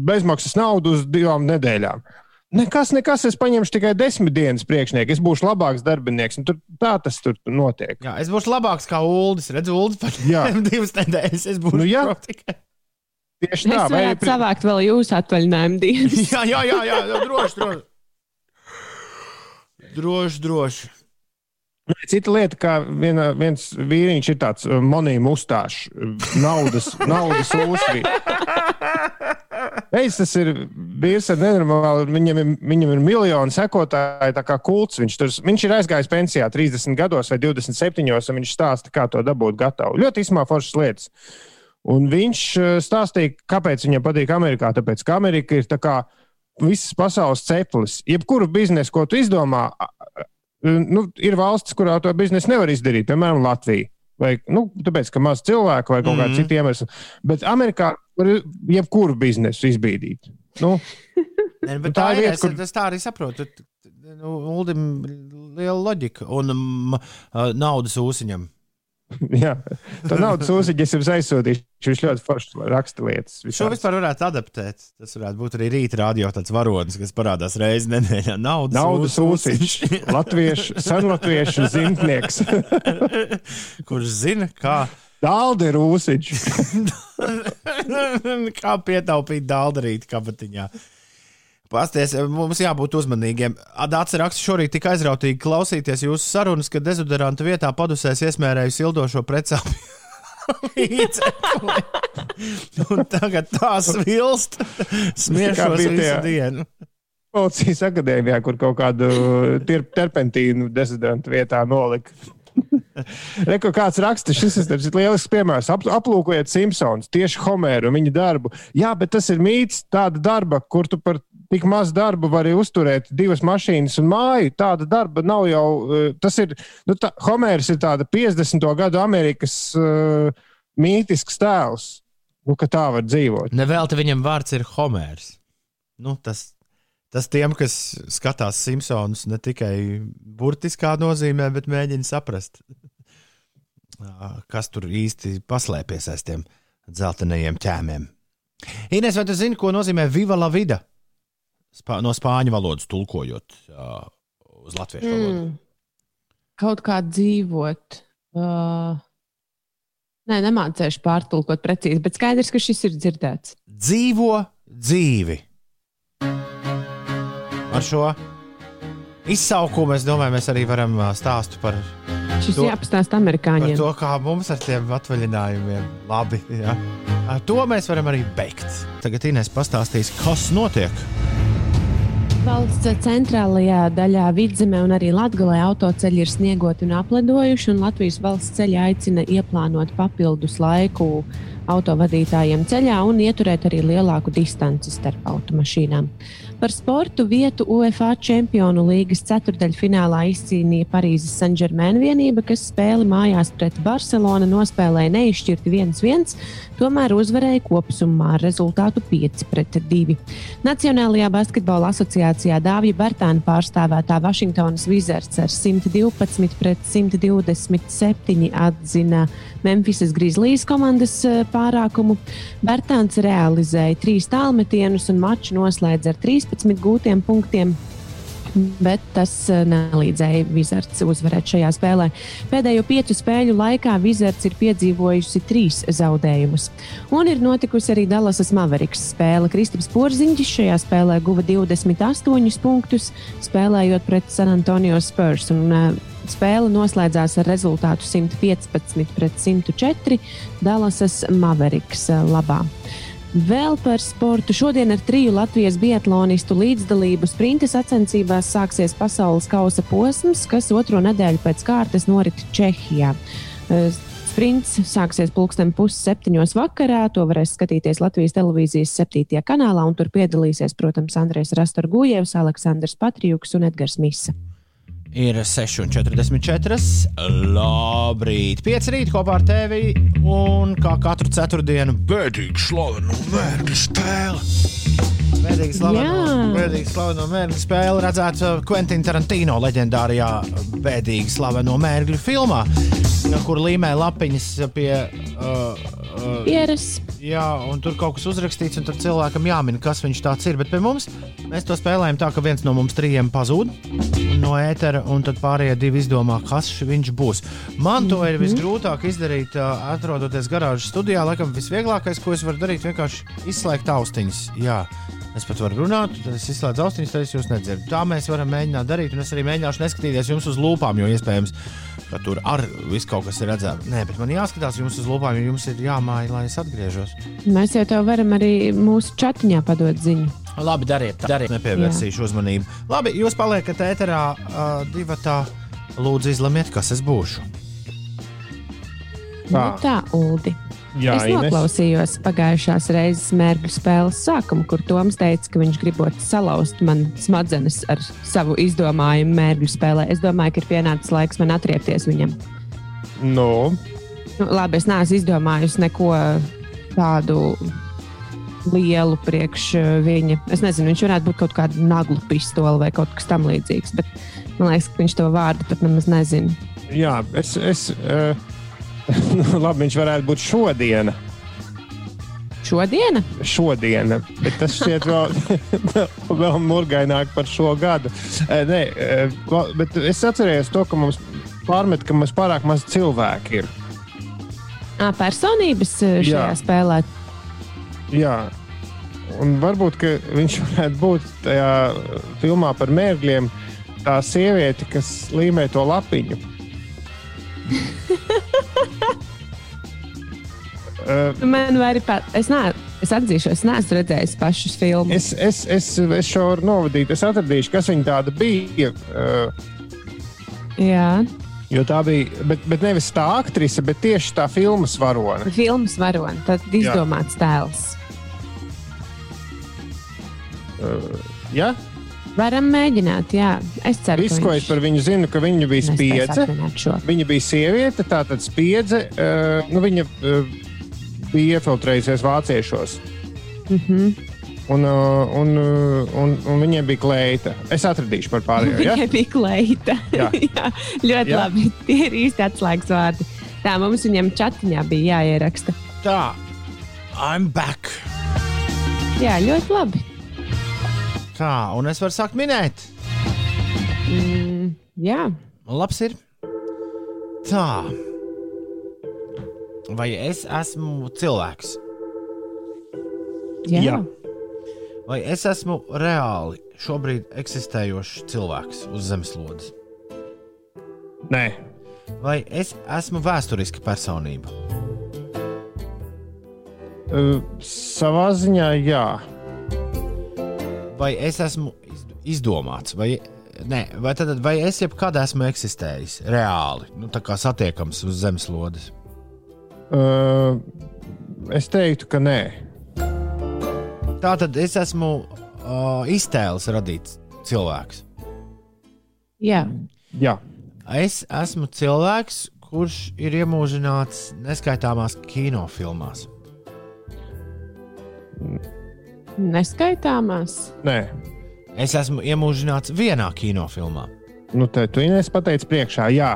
bezmaksas naudu uz divām nedēļām. Nekas, nekas, es paņemšu tikai desmit dienas priekšnieku, es būšu labāks darbinieks. un Tur, tā tas tur notiek. Jā, es būšu labāks kā Ulas. Redzu, Ulas Jā. pat divas nedēļas. Es būšu Nu, jā. tikai. Tieši tā, vai varētu savākt vēl jūsu atvaļinājumu dienas. Jā, jā, jā, jā, jā droši, droši. Droši, droši. Cita lieta, kā viena, viens vīriņš ir tāds uh, monēta uzstāšs, naudas, naudas uzsvīts. Reiz tas ir bijis ar nenormālu, viņam ir, viņam ir miljoni sekotāji, tā kā kults. Viņš, tur, viņš ir aizgājis pensijā 30 gados vai 27, un viņš stāsta, kā to dabūt gatavu. Ļoti izsmā foršas lietas. Un viņš uh, stāstīja, kāpēc viņam patīk Amerikā. Tāpēc, ka Amerika ir tā kā visas pasaules ceplis. Jebkuru biznesu, ko tu izdomā, nu, ir valsts, kurā to biznesu nevar izdarīt, piemēram, Latvija. Vai, nu, tāpēc, ka maz cilvēku vai kaut kāda Mhm. cita iemesla. Bet Amerikā var jebkuru biznesu izbīdīt. Nu, Ne, bet tā tā ir lieta, lieta, kur-. Es tā arī saprotu. Nu, Uldim liela loģika un um, naudas ūsiņam. jā, tā naudas uzsiņas jums aizsūtīšu. Viņš ļoti forši raksta lietas. Šo visādas. vispār varētu adaptēt. Tas varētu būt arī rīta radio tāds varonis, kas parādās reizes nedēļā. Naudas, Naudas ūsiņš. uzsiņš, latviešu, senlatviešu zimtnieks. Kurš zina, kā, Dālde ir uzsiņš. kā pietaupīt dāldarīt kabatiņā. Pasties, mums jābūt uzmanīgiem. Adāts raksta šorīt tik aizrautīgi klausīties jūsu sarunas, ka dezodoranta vietā padusēs iesmērēju sildošo precāpju. tagad tā svilst, smiešos visu dienu. Policijas akadēmijā, kur kaut kādu terpentīnu dezidentu vietā nolika. Reku kāds raksta, šis ir lielisks piemērs. Ap, aplūkojiet Simpsons, tieši Homeru un viņa darbu. Jā, bet tas ir mīts, tāda darba, kur tu par tik maz darbu vari uzturēt divas mašīnas un māju. Tāda darba nav jau. eh, Tas ir, nu, tā, Homērs ir tāda 50. gadu Amerikas uh, mītisks tēls, nu, ka tā var dzīvot. Nevelti viņam vārds ir Homērs. Nu, tas, tas tiem, kas skatās Simpsons, ne tikai burtiskā nozīmē, bet mēģina saprast. kas tur īsti paslēpjas aiz tiem dzeltenajiem ķēmiem. Ines, vai tu zini, ko nozīmē viva la vida? Spā, no spāņu valodas tulkojot uh, uz latviešu valodu. Mm. Kaut kā dzīvot. Uh, nē, nemācīšu pārtulkot precīzi, bet skaidrs, ka šis ir dzirdēts. Dzīvo dzīvi. Ar šo izsaukumu es domāju, mēs arī varam stāstu par, Šis jāpastāsta par amerikāņiem. to, kā mums ar tiem atvaļinājumiem labi. Ja? Ar to mēs varam arī beigt. Tagad Inês pastāstīs, kas notiek. Valsts centrālajā daļā vidzemē un arī Latvijā autoceļi ir sniegoti un apledojuši, un Latvijas valsts ceļi aicina ieplānot papildus laiku autovadītājiem ceļā un ieturēt arī lielāku distanci starp automašīnām. Par sportu vietu UEFA Čempionu līgas ceturdaļfinālā izcīnīja Parīzes Saint-Germain vienība, kas spēli mājās pret Barcelonu nospēlēja neizšķirti 1-1, tomēr uzvarēja kopumā ar rezultātu 5-2. Nacionālajā basketbola asociācijā Dāvija Bērtāna pārstāvētā Vašingtonas Wizards ar 112 pret 127 atzina Memphisas Grizzlies komandas eh, pārākumu. Bērtāns realizēja trīs tālmetienus un maču noslēdz ar 13 gūtiem punktiem. Bet tas eh, nelīdzēja Wizards uzvarēt šajā spēlē. Pēdējo piecu spēļu laikā Wizards ir piedzīvojusi trīs zaudējumus. Un ir notikusi arī Dallasas Mavericks spēle. Kristaps Porziņģis šajā spēlē guva 28 punktus, spēlējot pret San Antonio Spurs. Un, uh, Spēle noslēdzās ar rezultātu 115 pret 104 Dallasas Mavericks uh, labā. Vēl par sportu. Šodien ar triju Latvijas biatlonistu līdzdalību sprinta sacensībās sāksies pasaules kausa posms, kas otro nedēļu pēc kārtas norit Čehijā. Eh, Sprints sāksies pulksten pusseptiņos vakarā. To varēs skatīties Latvijas televīzijas septītajā kanālā, un tur piedalīsies, protams, Andrēs Rastorgujevs, Aleksandrs Patrijuks un Edgars Misa. Ir 6,44. Labrīt, 5 rīt kopā ar tevi. Un kā katru ceturtdienu, bēdīgi slavenu mērķu spēle. Bēdīgi bēdīgi slavenu mērķu spēli redzēt Quentin Tarantino leģendārajā bēdīgi slaveno mērķu filmā, kur līmē lapiņas pie. Uh, uh, Pieres. Jā, un tur kaut kas uzrakstīts, un tad cilvēkam jāmin, kas viņš tāds ir. Bet pie mums mēs to spēlējam tā, ka viens no mums trijiem pazūd no ētera, un tad pārējie divi izdomā, kas viņš būs. Man to ir visgrūtāk izdarīt, ā, atrodoties garāžas studijā. Laikam visvieglākais, ko es varu darīt, ir vienkārši izslēgt austiņas. Jā. Es pat varu runāt, tad es izslēdzu austiņas, tad es jūs nedzirdu. Tā mēs varam mēģināt darīt, un es arī mēģināšu neskatīties jums uz lūpām, jo iespējams, ka tur ar viss kaut kas ir redzams. Nē, bet man jāskatās jums uz lūpām, jo jums ir jāmāja, lai es atgriežos. Mēs jau tev varam arī mūsu chatiņā padot ziņu. Labi, dariet, tā. dariet. Nepievērsīšu uzmanību. Labi, jūs paliekat ēterā uh, divi tā. Lūdzu, izlemiet, kas es būšu. Tā, nu, tā Uldi. Jā, es Ines. noklausījos pagājušās reizes mērķu spēles sākumu, kur Toms teica, ka viņš gribot salauzt man smadzenes ar savu izdomājumu mērķu spēlē. Es domāju, ka ir pienācis laiks man atriepties viņam. Nu, Nu, labi, es neesmu izdomājusi neko tādu lielu priekš uh, viņa. Es nezinu, viņš varētu būt kaut kāda naglu pistole vai kaut kas tamlīdzīgs. Bet man liekas, ka viņš to vārdu pat nemaz nezina. jā, es. es uh, nu, labi, viņš varētu būt šodiena. Šodiena? šodiena, bet tas šķiet vēl, vēl murgaināk par šo gadu. Nē, bet es atceros to, ka mums pārmet, ka mums pārāk maz cilvēku ir. À, personības šajā Jā. spēlē. Jā. Un varbūt viņš varētu būt tajā filmā par mērgļiem, tā sieviete, kas līmē to lapiņu. Uh, Man arī pat, es, ne, es atzīšu, es neesmu redzējis pašus filmus. es, es, es, es šo varu novadīt, es atradīšu, kas viņa tāda bija. Uh, Jā, Jo tā bija, bet, bet nevis tā aktrise, bet tieši tā filmas varone. filmas varoni, tad izdomāts tēls. Uh, ja? Varam mēģināt, jā. Es ceru, Viss, ko es par viņu zinu, ka viņa bija spiedze. Viņa bija sieviete, tā tad spiedze. Uh, nu, viņa uh, bija iefiltrējusies vāciešos. Mm -hmm. Un, uh, un, uh, un, un viņai bija kleita. Es atradīšu par pārējo. Ja? Viņai bija kleita. Jā. jā, ļoti Jā. labi. Tie ir īsti atslēgas vārdi. Tā mums viņam chatiņā bija jāieraksta. Tā, I'm back. Jā, ļoti labi. Tā, un es varu sākt minēt. Mm, jā, Labs ir. Tā. Vai es esmu cilvēks? jā. Jā. Vai es esmu reāli šobrīd eksistējošs cilvēks uz zemeslodes? Nē, Vai es esmu vēsturiska personība? Uh, savā ziņā jā. Vai es esmu iz- izdomāts? Vai, nē, vai, tad, vai es jebkad esmu eksistējis reāli, nu, tā kā satiekams uz zemeslodes? Uh, es teiktu, ka nē. Tā tad es esmu uh, iztēles radīts cilvēks. jā. Jā, Es esmu cilvēks, kurš ir iemūžināts neskaitāmās kinofilmās. Neskaitāmās. nē. Es esmu iemūžināts vienā kinofilmā. Nu, te tu Inês pateici priekšā, jā.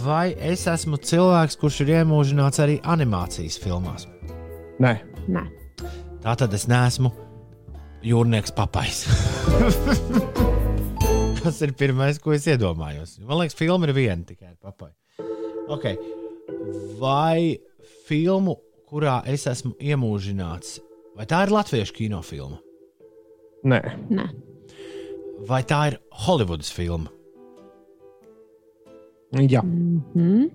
Vai es esmu cilvēks, kurš ir iemūžināts arī animācijas filmās? Nē, Nē, Tā tad es neesmu jūrnieks papais. Tas ir pirmais, ko es iedomājos. Man liekas, filma ir viena tikai ar papai. Okay. Vai filmu, kurā es esmu iemūžināts, vai tā ir latviešu kinofilma, nē. nē. vai tā ir Holivudas filma, Jā, Mhm.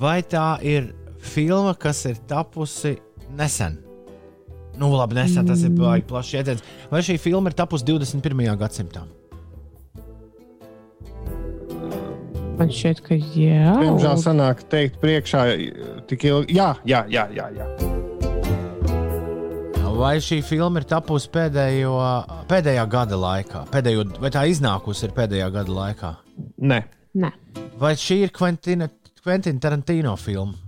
vai tā ir filma, kas ir tapusi nesen? Nu, labi, nesen tas ir baigi plašs jēdziens. Vai šī filma ir tapusi 21. gadsimtā? Man šķiet, ka jā. diemžēl sanāk teikt priekšā tik ilgi. Jā, jā, jā. jā, jā. Vai šī filma ir tapusi pēdējo, pēdējā gada laikā? Pēdējo, vai tā iznākusi ir pēdējā gada laikā? Nē, Nē, Vai šī ir Quentina, Quentin Tarantino filma?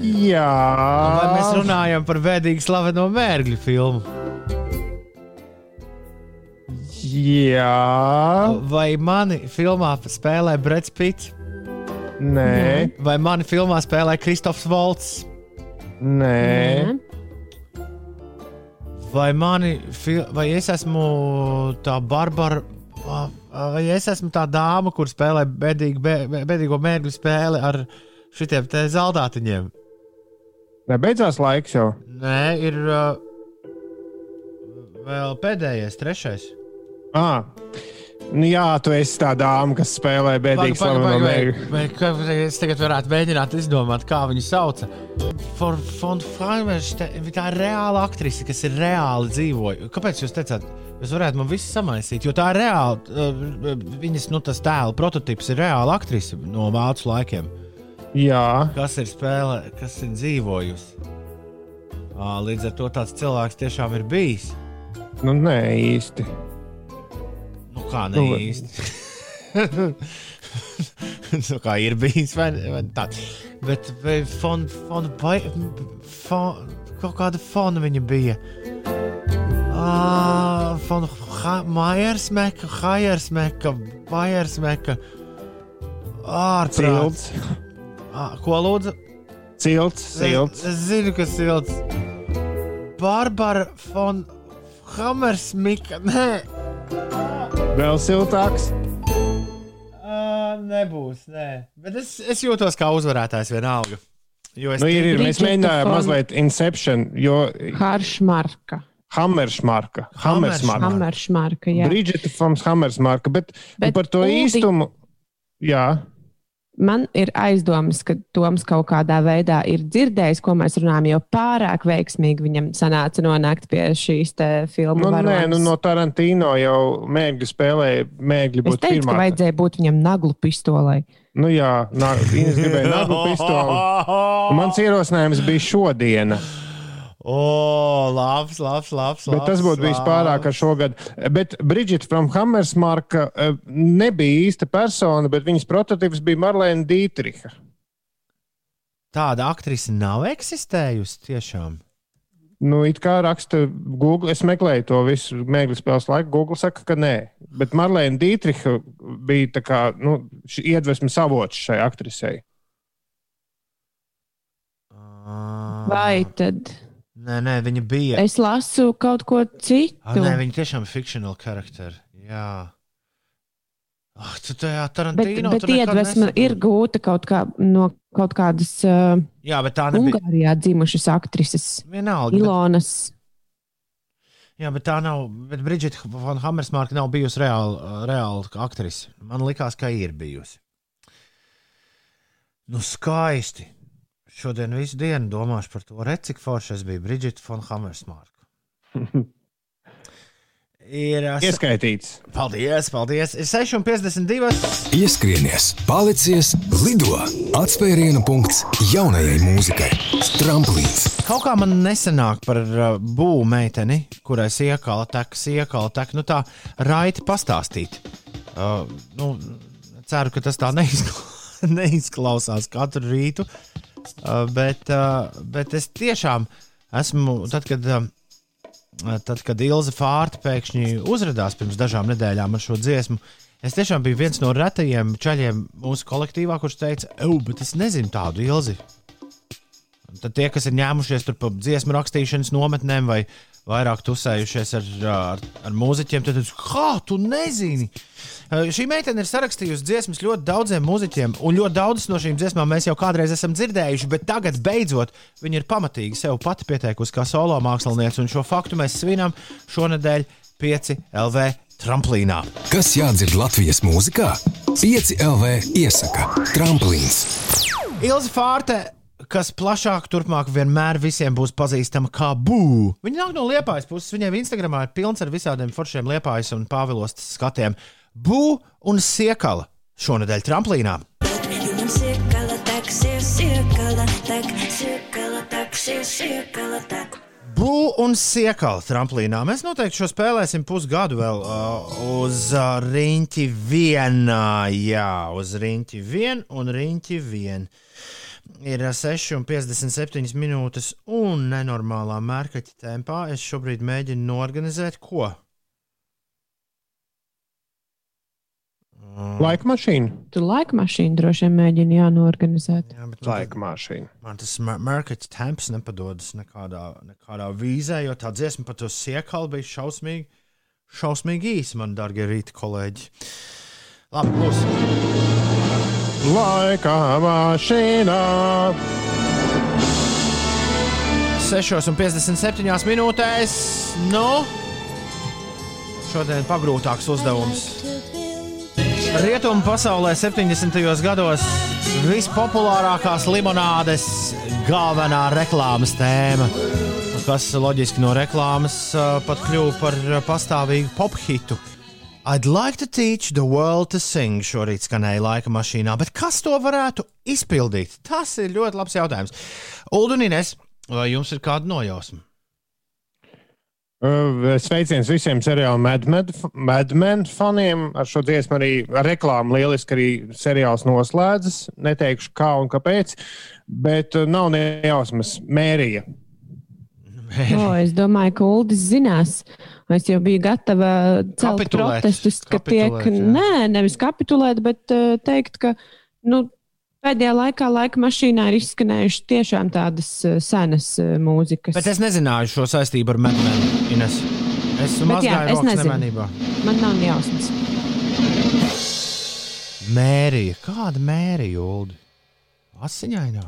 jā. Vai mēs runājam par vēdīgu slaveno mērgļu filmu? Jā, Vai mani filmā spēlē Brits Pits? nē, Vai mani filmā spēlē Kristofs Volts? nē. Vai, mani, vai es esmu tā Barbara, vai es esmu tā dāma, kur spēlē bedīgu, be, bedīgo mērgļu spēli ar šitiem te zeltātiņiem? Nē, beidzās laiks jau. Nē, ir uh, vēl pēdējais, trešais. Ah. Nu, jā, tu esi tā dāma, kas spēlē bēdīgi vai es tagad varētu mēģināt izdomāt, kā viņu sauc. For, for, tā ir reāla aktrise, kas ir reāli dzīvoja. Kāpēc jūs teicāt, jūs varētu man visu samaisīt? Jo tā ir reāla, uh, viņas nu, tēla prototyps ir reāla aktrise no vācu laikiem, Jā, kas ir spēlē, kas ir dzīvojusi. Ā, Līdz ar to tāds cilvēks tiešām ir bijis. nu nē, īsti. Kā ne Nu, īsti. nu, kā ir bijis, vai, vai tā. Bet fon, fon, vai, fon, kaut kāda fona viņa bija. Ah, fon, ha, Majersmeka, Hajersmeka, Bajersmeka. Ārprāts. Ah, ko lūdzu? cilts, cilts. Es, es zinu, ir silts. Barbara fon Hammersmika. Nē. Vēl siltāks. Uh, nebūs, nē. Bet es, es jūtos kā uzvarētājs vienalga. Jo es Nu, ir, ir. Mēs mēģinājām mazliet Inception, jo Haršmarka. Hammersmarka. Hammersmarka. Hammeršmarka, jā. Bridžeta Foms Hammersmarka, bet, bet Bet par to Uldi- īstumu. Jā, Man ir aizdomas, ka Toms kaut kādā veidā ir dzirdējis, ko mēs runājam, jo pārāk veiksmīgi viņam sanāca nonākt pie šīs filmu nu, nē, varonas. nu, no Tarantino jau mēģi spēlēja, mēģi Es būt teicu, pirmā. ka vajadzēja būt viņam naglu pistolei. Nu, jā, nā, Ines gribēja naglu pistoli. Un mans ierosinājums bija šodiena, O, labs, labs, labs. bet tas būtu bijis pārāk ar šo gadu. Bet Bridžita from Hammersmarka eh, nebija īsta persona, bet viņas prototyps bija Marlēna Dītriha. Tāda aktrise nav eksistējusi tiešām. Nu, it kā raksta Google, es meklēju to visu mēģinājumu spēles laiku. Google saka, ka nē. Bet Marlēna Dītriha bija tā kā nu, iedvesmas avots šai aktrisei. Vai tad Nē, nē, viņa bija. es lasu kaut ko citu? Ah, nē, viņa tiešām ir fikcionāla karakteri. Jā. Ah, tu tajā Bet, Tarantīno. bet nekad iedvesma ir gūta kaut kā, no kaut kādas uh, Jā, bet tā nebija. Ungārijā dzimušas aktrises, Vienalga. Bet, Ilonas. jā, bet tā nav. Bet Brigita von Hammersmarka nav bijusi reāla, reāla aktrise. Man likās, ka ir bijusi. Nu, skaisti. Šodien visu dienu domāšu par to, re, cik forši es biju Brigita von Hammersmarka. Ir. se- Ieskaitīts. Paldies, paldies. Ir 6,52. Ieskrienies, palicies, lido! Atspēriena punkts jaunajai mūzikai. Tramplīns. Kaut kā man nesanāk par uh, būvu meiteni, kurai iekāla tekas, iekāla tekas. Nu, tā raiti pastāstīt. Uh, nu, ceru, ka tas tā neizkla neizklausās katru rītu. Uh, bet, uh, bet es tiešām esmu, tad, kad, uh, tad, kad Ilza Fārta pēkšņi uzrādījās pirms dažām nedēļām ar šo dziesmu, es tiešām biju viens no retajiem čaļiem mūsu kolektīvā, kurš teica, Eju, bet es nezinu tādu Ilzi. Tad tie, kas ir ņēmušies tur pa dziesmu rakstīšanas nometnēm vai vairāk tusējušies ar, ar, ar mūziķiem, tad teicu, kā tu nezini? Uh, Šī meitene ir sarakstījusi dziesmas ļoti daudziem mūziķiem, un ļoti daudzas no šīm dziesmām mēs jau kādreiz esam dzirdējuši, bet tagad beidzot viņa ir pamatīgi sev pati pieteikusi kā solo māksliniece, un šo faktu mēs svinam šonadēļ 5 LV tramplīnā. Kas jādzird Latvijas mūzikā? 5 LV iesaka Tramplīns. Ilza Fārte, kas plašāk turpmāk vienmēr visiem būs pazīstama kā būva. Viņa nāk no liepājas puses. Viņai Instagramā ir pilns ar visādiem foršiem liepājas un pāvilostas skatiem. Būva un siekala šonadēļ tramplīnā. Būva un siekala tramplīnā. Mēs noteikti šo spēlēsim pusgadu vēl uh, uz uh, riņķi vienā. Jā, uz riņķi vien un riņķi vien. Ir uh, 6,57 minūtes un nenormālā mērkaķa tempā. Es šobrīd mēģinu norganizēt ko? Laika mašīna. Tu laika mašīnu droši vien mēģini jānorganizēt. Jā, bet Laika mašīna. man tas mērkaķa temps nepadodas nekādā, nekādā vīzē, jo tā dziesma par to siekalu bija šausmīgi, šausmīgi īsa, man dārgie rīta kolēģi. Labi, būs. Laika mašīna. 6,57 minūtēs. Nu, šodien pagrūtāks uzdevums. Rietumu pasaulē 70. gados vispopulārākās limonādes galvenā reklāmas tēma, kas loģiski no reklāmas uh, pat kļuva par pastāvīgu pophitu. I'd like to teach the world to sing šorīt skanēja laika mašīnā, bet kas to varētu izpildīt? Tas ir ļoti labs jautājums. Uldunīnes, vai jums ir kāda nojausma? Uh, Sveiciens visiem seriāla Mad Men- Mad Men faniem. Ar šo dziesmu arī ar reklāmu lieliski arī seriāls noslēdzas. Neteikšu kā un kāpēc, bet uh, nav nejausmas. Mērija. O, es domāju, ka Uldis zinās. Es jau biju gatava celt Kapitulēt. protestus, ka tiek, Kapitulēt, jā. nē, nevis kapitulēt, bet uh, teikt, ka nu, pēdējā laikā laika mašīnā ir izskanējušas tiešām tādas uh, senas uh, mūzikas. Bet es nezināju šo saistību ar Medmenu. Ines. Es mazgāju rokas nemanībā. Man nav jausmas. Mērija. Kāda mērija, Ulu? Asiņainā.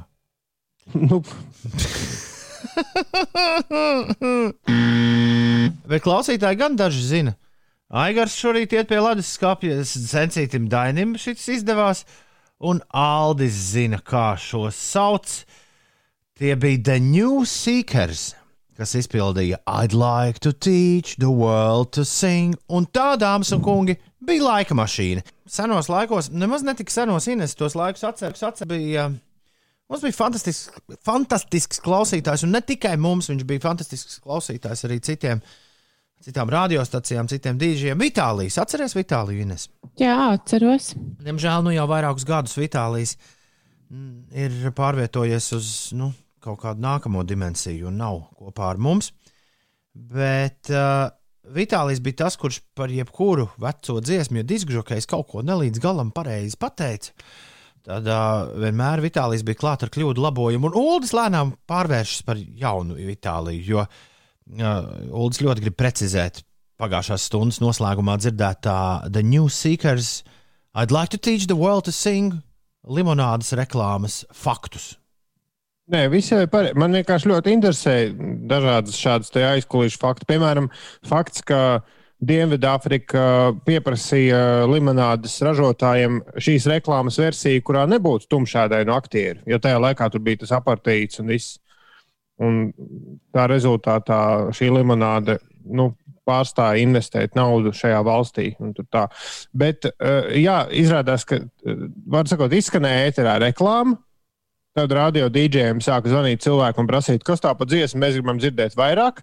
Nu, Bet klausītāji gan daži zina. Aigars šorīt iet pie ledus skāpja sensītam Dainim šis izdevās, un Aldis zina, kā šos sauc. Tie bija The New Seekers, kas izpildīja I'd like to teach the world to sing, un tā, dāmas un kungi, bija laika mašīna. Senos laikos, nemaz netik senos Ines, tos laikus atceros, atceros, bija. uh, Mums bija fantastisks, fantastisks klausītājs, un ne tikai mums, viņš bija fantastisks klausītājs arī citiem, citām radiostacijām, citiem dīžiem. Vitālijas, atceries Vitāliju Ines? Jā, atceros. Diemžēl nu jau vairākus gadus Vitālijas ir pārvietojies uz nu, kaut kādu nākamo dimensiju un nav kopā ar mums. Bet uh, Vitālijs bija tas, kurš par jebkuru veco dziesmu, ja diskžokais kaut ko nelīdz galam pareizi pateica. Tad uh, vienmēr Vitālijs bija klāts ar kļūdu labojumu, un Uldis lēnām pārvēršas par jaunu Vitāliju. Jo uh, Uldis ļoti grib precizēt pagājušās stundas noslēgumā dzirdētā The New Seekers. I'd like to teach the world to sing limonādes reklāmas faktus. Nē, visai pareizi. Man vienkārši ļoti interesē dažādas šādas aizkulisku faktu. Piemēram, fakts, ka Dienvidāfrika pieprasīja limonādes ražotājiem šīs reklāmas versiju, kurā nebūtu tumšādainu aktieru, jo tajā laikā tur bija tas apartīts un viss. Un tā rezultātā šī limonāde nu, pārstāja investēt naudu šajā valstī. Bet, jā, izrādās, ka, var sakot, izskanēja ēterā reklāma, Tad radio dīdžiem sāka zvanīt cilvēkam un prasīt, kas tā pa dziesmu mēs gribam dzirdēt vairāk.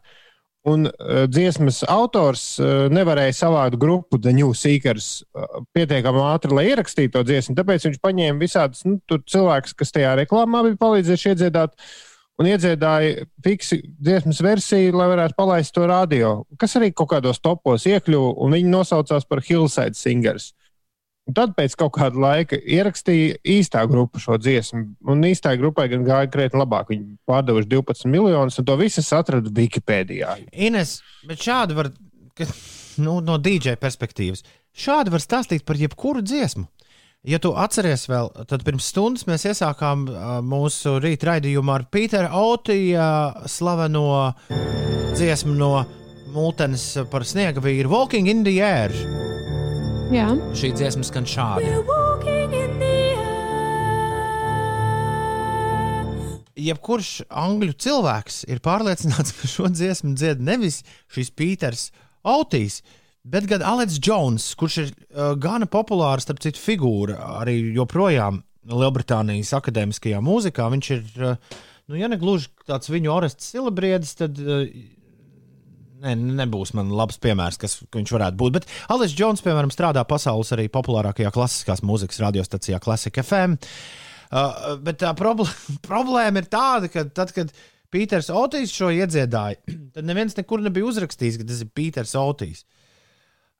Un uh, dziesmas autors uh, nevarēja savākt grupu The New Seekers uh, pietiekami ātri, lai ierakstītu to dziesmu. Tāpēc viņš paņēma visādus nu, cilvēkus, kas tajā reklāmā bija palīdzējuši iedziedāt, un iedziedāja fiksi dziesmas versiju, lai varētu palaist to radio, kas arī kaut kādos topos iekļuva, un viņi nosaucās par Hillside Singers. Un tad pēc kaut kāda laika ierakstīja īstā grupa šo dziesmu. Un īstai grupai gan gāja krietni labāk. Viņi pārdevuši 12 miljonus, un to visu atradu Wikipēdijā. Ines, bet šādi var, ka, nu, no DJ perspektīvas, šādi var stāstīt par jebkuru dziesmu. Ja tu atceries vēl, tad pirms stundas mēs iesākām uh, mūsu rīta raidījumu ar Pīteru Otiju slaveno dziesmu no Multenes par sniega vīru Walking in the Air. Jā. Šī dziesma skan šādi. Jebkurš angļu cilvēks ir pārliecināts, ka šo dziesmu dzied nevis šis Pīters Autīs, bet gan Aleks Jones, kurš ir uh, gana populārs, starp citu, figūra arī joprojām Lielbritānijas akadēmiskajā mūzikā. Viņš ir, uh, nu, ja ne gluži tāds viņu orests celebriedis, tad uh, ne, nebūs man labs piemērs, kas ka viņš varētu būt. Bet Aleks Jones, piemēram, strādā pasaules arī populārākajā klasiskās mūzikas radiostacijā Classic FM. Uh, bet tā problēma, problēma ir tāda, ka tad, kad Pīters Otīs šo iedziedāja, tad neviens nekur nebija uzrakstījis, ka tas ir Pīters Otīs.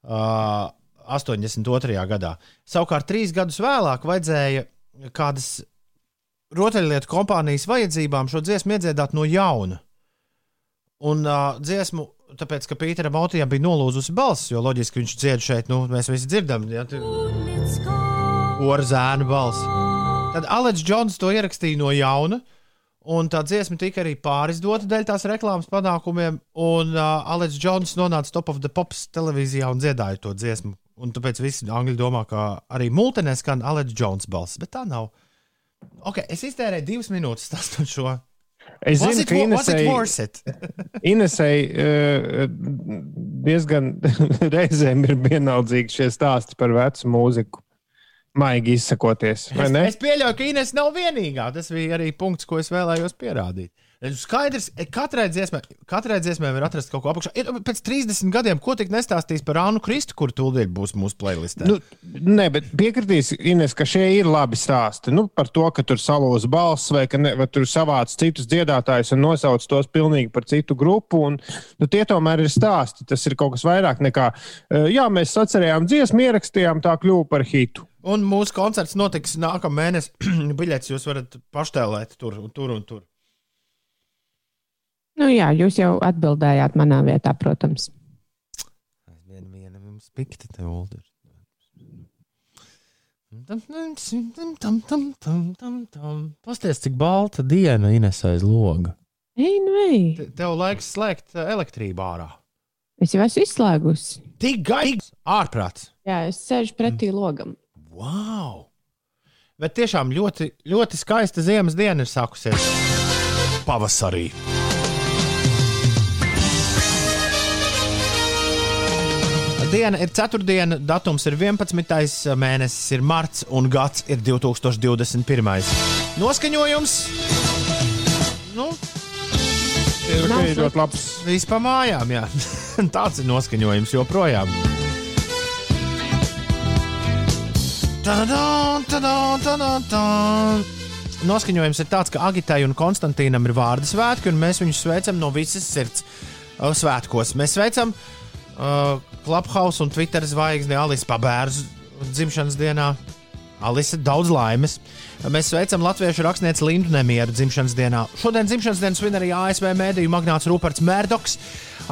Uh, 82. gadā. Savukārt, trīs gadus vēlāk, vajadzēja kādas rotaļlietu kompānijas vajadzībām šo dziesmu iedziedāt no jauna. Un uh, dziesmu, tāpēc, ka Pīteram Otijam bija nolūzusi balss, jo loģiski viņš dzied šeit, nu, mēs visi dzirdam, ja tur Moonlit sky. ir zēna balss. Tad Aleks Džons to ierakstīja no jauna. Un tā dziesma tika arī pārizdota dēļ tās reklāmas panākumiem, un uh, Aleks Džons nonāca Top of the Pops televīzijā un dziedāja to dziesmu. Un tāpēc visi angļi domā, ka arī multenē skan Aleks Džons balss, bet tā nav. Ok, es iztērēju divas minūtes stāstot šo. Es Was zinu, it, ka Inesei? Inesei uh, diezgan reizēm ir vienaldzīgi šie stāsti par vecu mūziku. Maigi izsakoties, vai Es, ne? es pieļauju, ka Ines nav vienīgā. Tas bija arī punkts, ko es vēlējos pierādīt. Es Skaidrs, ka katrai dziesmai, katrai dziesmai var atrast kaut ko apakšā. Ir, pēc 30 gadiem, ko tik nestāstīs par Ānu Kristu, kur tūlīt būs mūsu playlistē? Nu, nē, bet piekritīs, Ines, ka šie ir labi stāsti. Nu, par to, ka tur salūz balss vai ka ne, vai tur savāc citus dziedātājus un nosauc tos pilnīgi par citu grupu. Un, nu, tie tomēr ir stāsti. Tas ir kaut kas vairāk nekā, eh, jā, mēs sacerējām dziesmu, ierakstījām, tā kļuva par hitu. Un mūsu koncerts notiks nākamā mēnesī. Biļetes jūs varat paštēlēt tur, tur un tur. Nu, jā, jūs jau atbildējāt manā vietā, protams. Viena, viena mums pikta te uldi. Pasties, cik balta diena Ines aiz loga. Ei, nu, ei. Te- Tev laiks slēgt uh, elektrību ārā. Es jau esmu izslēgusi. Tik gaigs, ārprāts. Jā, es sēžu pretī logam. Wow! Bet tiešām ļoti, ļoti skaista ziemas diena ir sākusies pavasarī. Diena ir ceturtdiena, datums ir 11. mēnesis, ir marts un gads ir 2021. Noskaņojums! Nu, Ir okay, ļoti labs. Viss pa mājām, jā. Tāds ir noskaņojums joprojām. Tadadam, tadam, tadam, tadam. noskaņojums ir tāds, ka Agitai un Konstantīnam ir vārdu svētki, un mēs viņus sveicam no visas sirds uh, svētkos. Mēs sveicam uh, Clubhouse un Twitter zvaigzni Alice Pabērzu dzimšanas dienā. Alise, daudz laimes! Mēs sveicam latviešu rakstnieci Lindu Nemieru dzimšanas dienā. Šodien dzimšanas dienas svin arī ASV mēdīju magnāts Ruperts Mērdoks,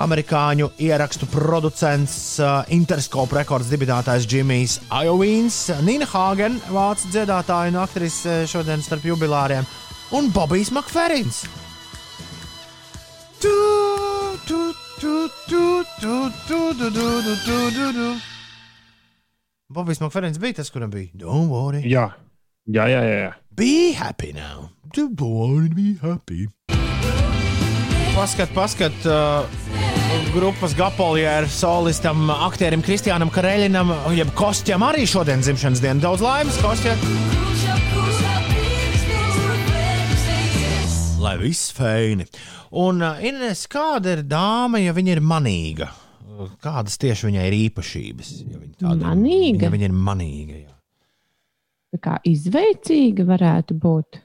amerikāņu ierakstu producents, uh, Interscope rekords dibinātājs Džimijs Iovīns, Nina Hagen, vācu dziedātāja un aktrise šodien starp jubilāriem, un Bobijs Makferins. Tu, tu, tu, Bobijs Makferens bija tas, kuram bija Don't worry. Jā, jā, jā. jā. Be happy now. Don't worry, be happy. Paskat, paskat. Uh, Grupas Gapoljēra solistam, aktierim Kristiānam Kareļinam, jeb Kostjam arī šodien dzimšanas diena. Daudz laimes, Kostjam! Lai viss feini. Un uh, Ines, kāda ir dāma, ja viņa ir manīga? Kādas tieši viņai ir īpašības? Ja viņa tāda- Manīga? Ja viņa ir manīga, jā. Tā kā izveicīga varētu būt.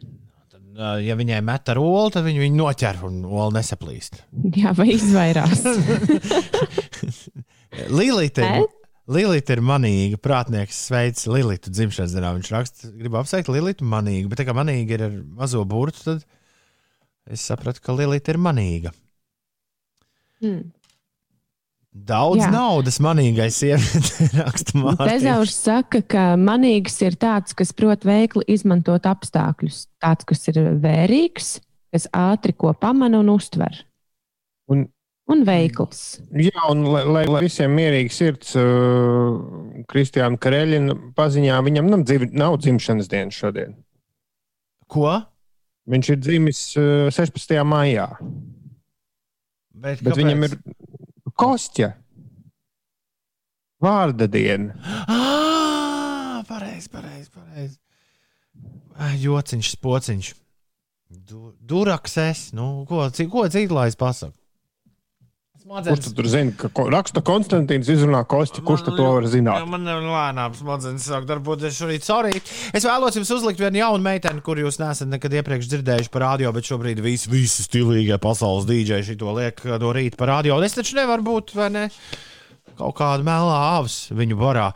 Uh, Ja viņai met ar olu, tad viņa viņu noķer un ola nesaplīst. Jā, vai izvairās. Līlīte? Lilita ir manīga. Prātnieks sveic Lilitu dzimšanas dienā. Viņš raksta, grib apsveikt Lilitu manīgu, bet tā kā manīga ir ar mazo burtu, tad es sapratu, ka Lilita ir manīga. Hmm. Daudz Jā. Naudas manīgai sievietei raksta Mārtiņš. Bezaurs saka, ka manīgs ir tāds, kas prot veikli izmantot apstākļus. Tāds, kas ir vērīgs, kas ātri ko pamana un uztver. Un, Un veikls. jā, un lai, lai, lai visiem mierīgi sirds, uh, Kristiāna Kareļina paziņā, viņam nav, dziv, nav dzimšanas diena šodien. Ko? Viņš ir dzimis uh, 16. maijā, Bet, bet kāpēc? viņam ir kostja. Vārda diena. Ah, pareizi, pareizi. Pareiz. Jociņš, pociņš. Du, Durakses. Nu, ko ko citu lai es pasaku? Kurš tu tur zina, ka ko, raksta Konstantīns izrunā kostju? Kurš tu to var zināt? Man ir lēnām smadzenes sāk darboties šorīt. Sorry. Es vēlos jums uzlikt vienu jaunu meiteni, kur jūs neesat nekad iepriekš dzirdējuši par radio, bet šobrīd visi, visi stilīgie pasaules dīdžeji šito liek no rīta par radio. Un es taču nevaru būt, vai ne? Kaut kāda melnā avs viņu barā.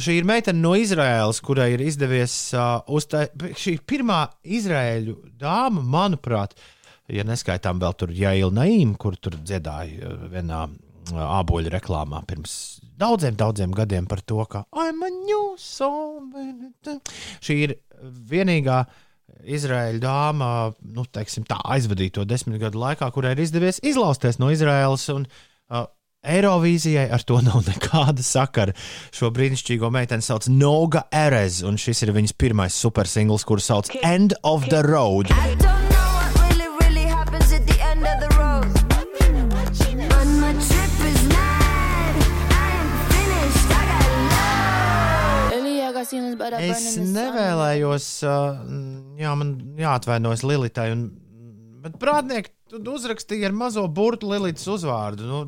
Šī ir meitene no Izraēlas, kurai ir izdevies uh, uztaisīt. Šī ir pirmā izraēļu dāma, manuprāt, ja neskaitām vēl tur Jaila Naīm, kur tur dziedāja uh, vienā uh, āboļu reklāmā pirms daudziem, daudziem gadiem par to, ka I'm a new soul. Šī ir vienīgā Izraēļa dāma, nu, teiksim, tā aizvadīto desmit gadu laikā, kurai ir izdevies izlausties no Izraēlas. Un, uh, Eirovīzijai ar to nav nekāda sakara. Šo brīnišķīgo meiteni sauc Noga Erez, un šis ir viņas pirmais supersingls, kuru sauc End of the Road. I don't Es nevēlējos, jā, man jāatvainojas Lilitai, un, bet prātnieki, tu uzrakstīji ar mazo burtu Lilitas uzvārdu. Nu,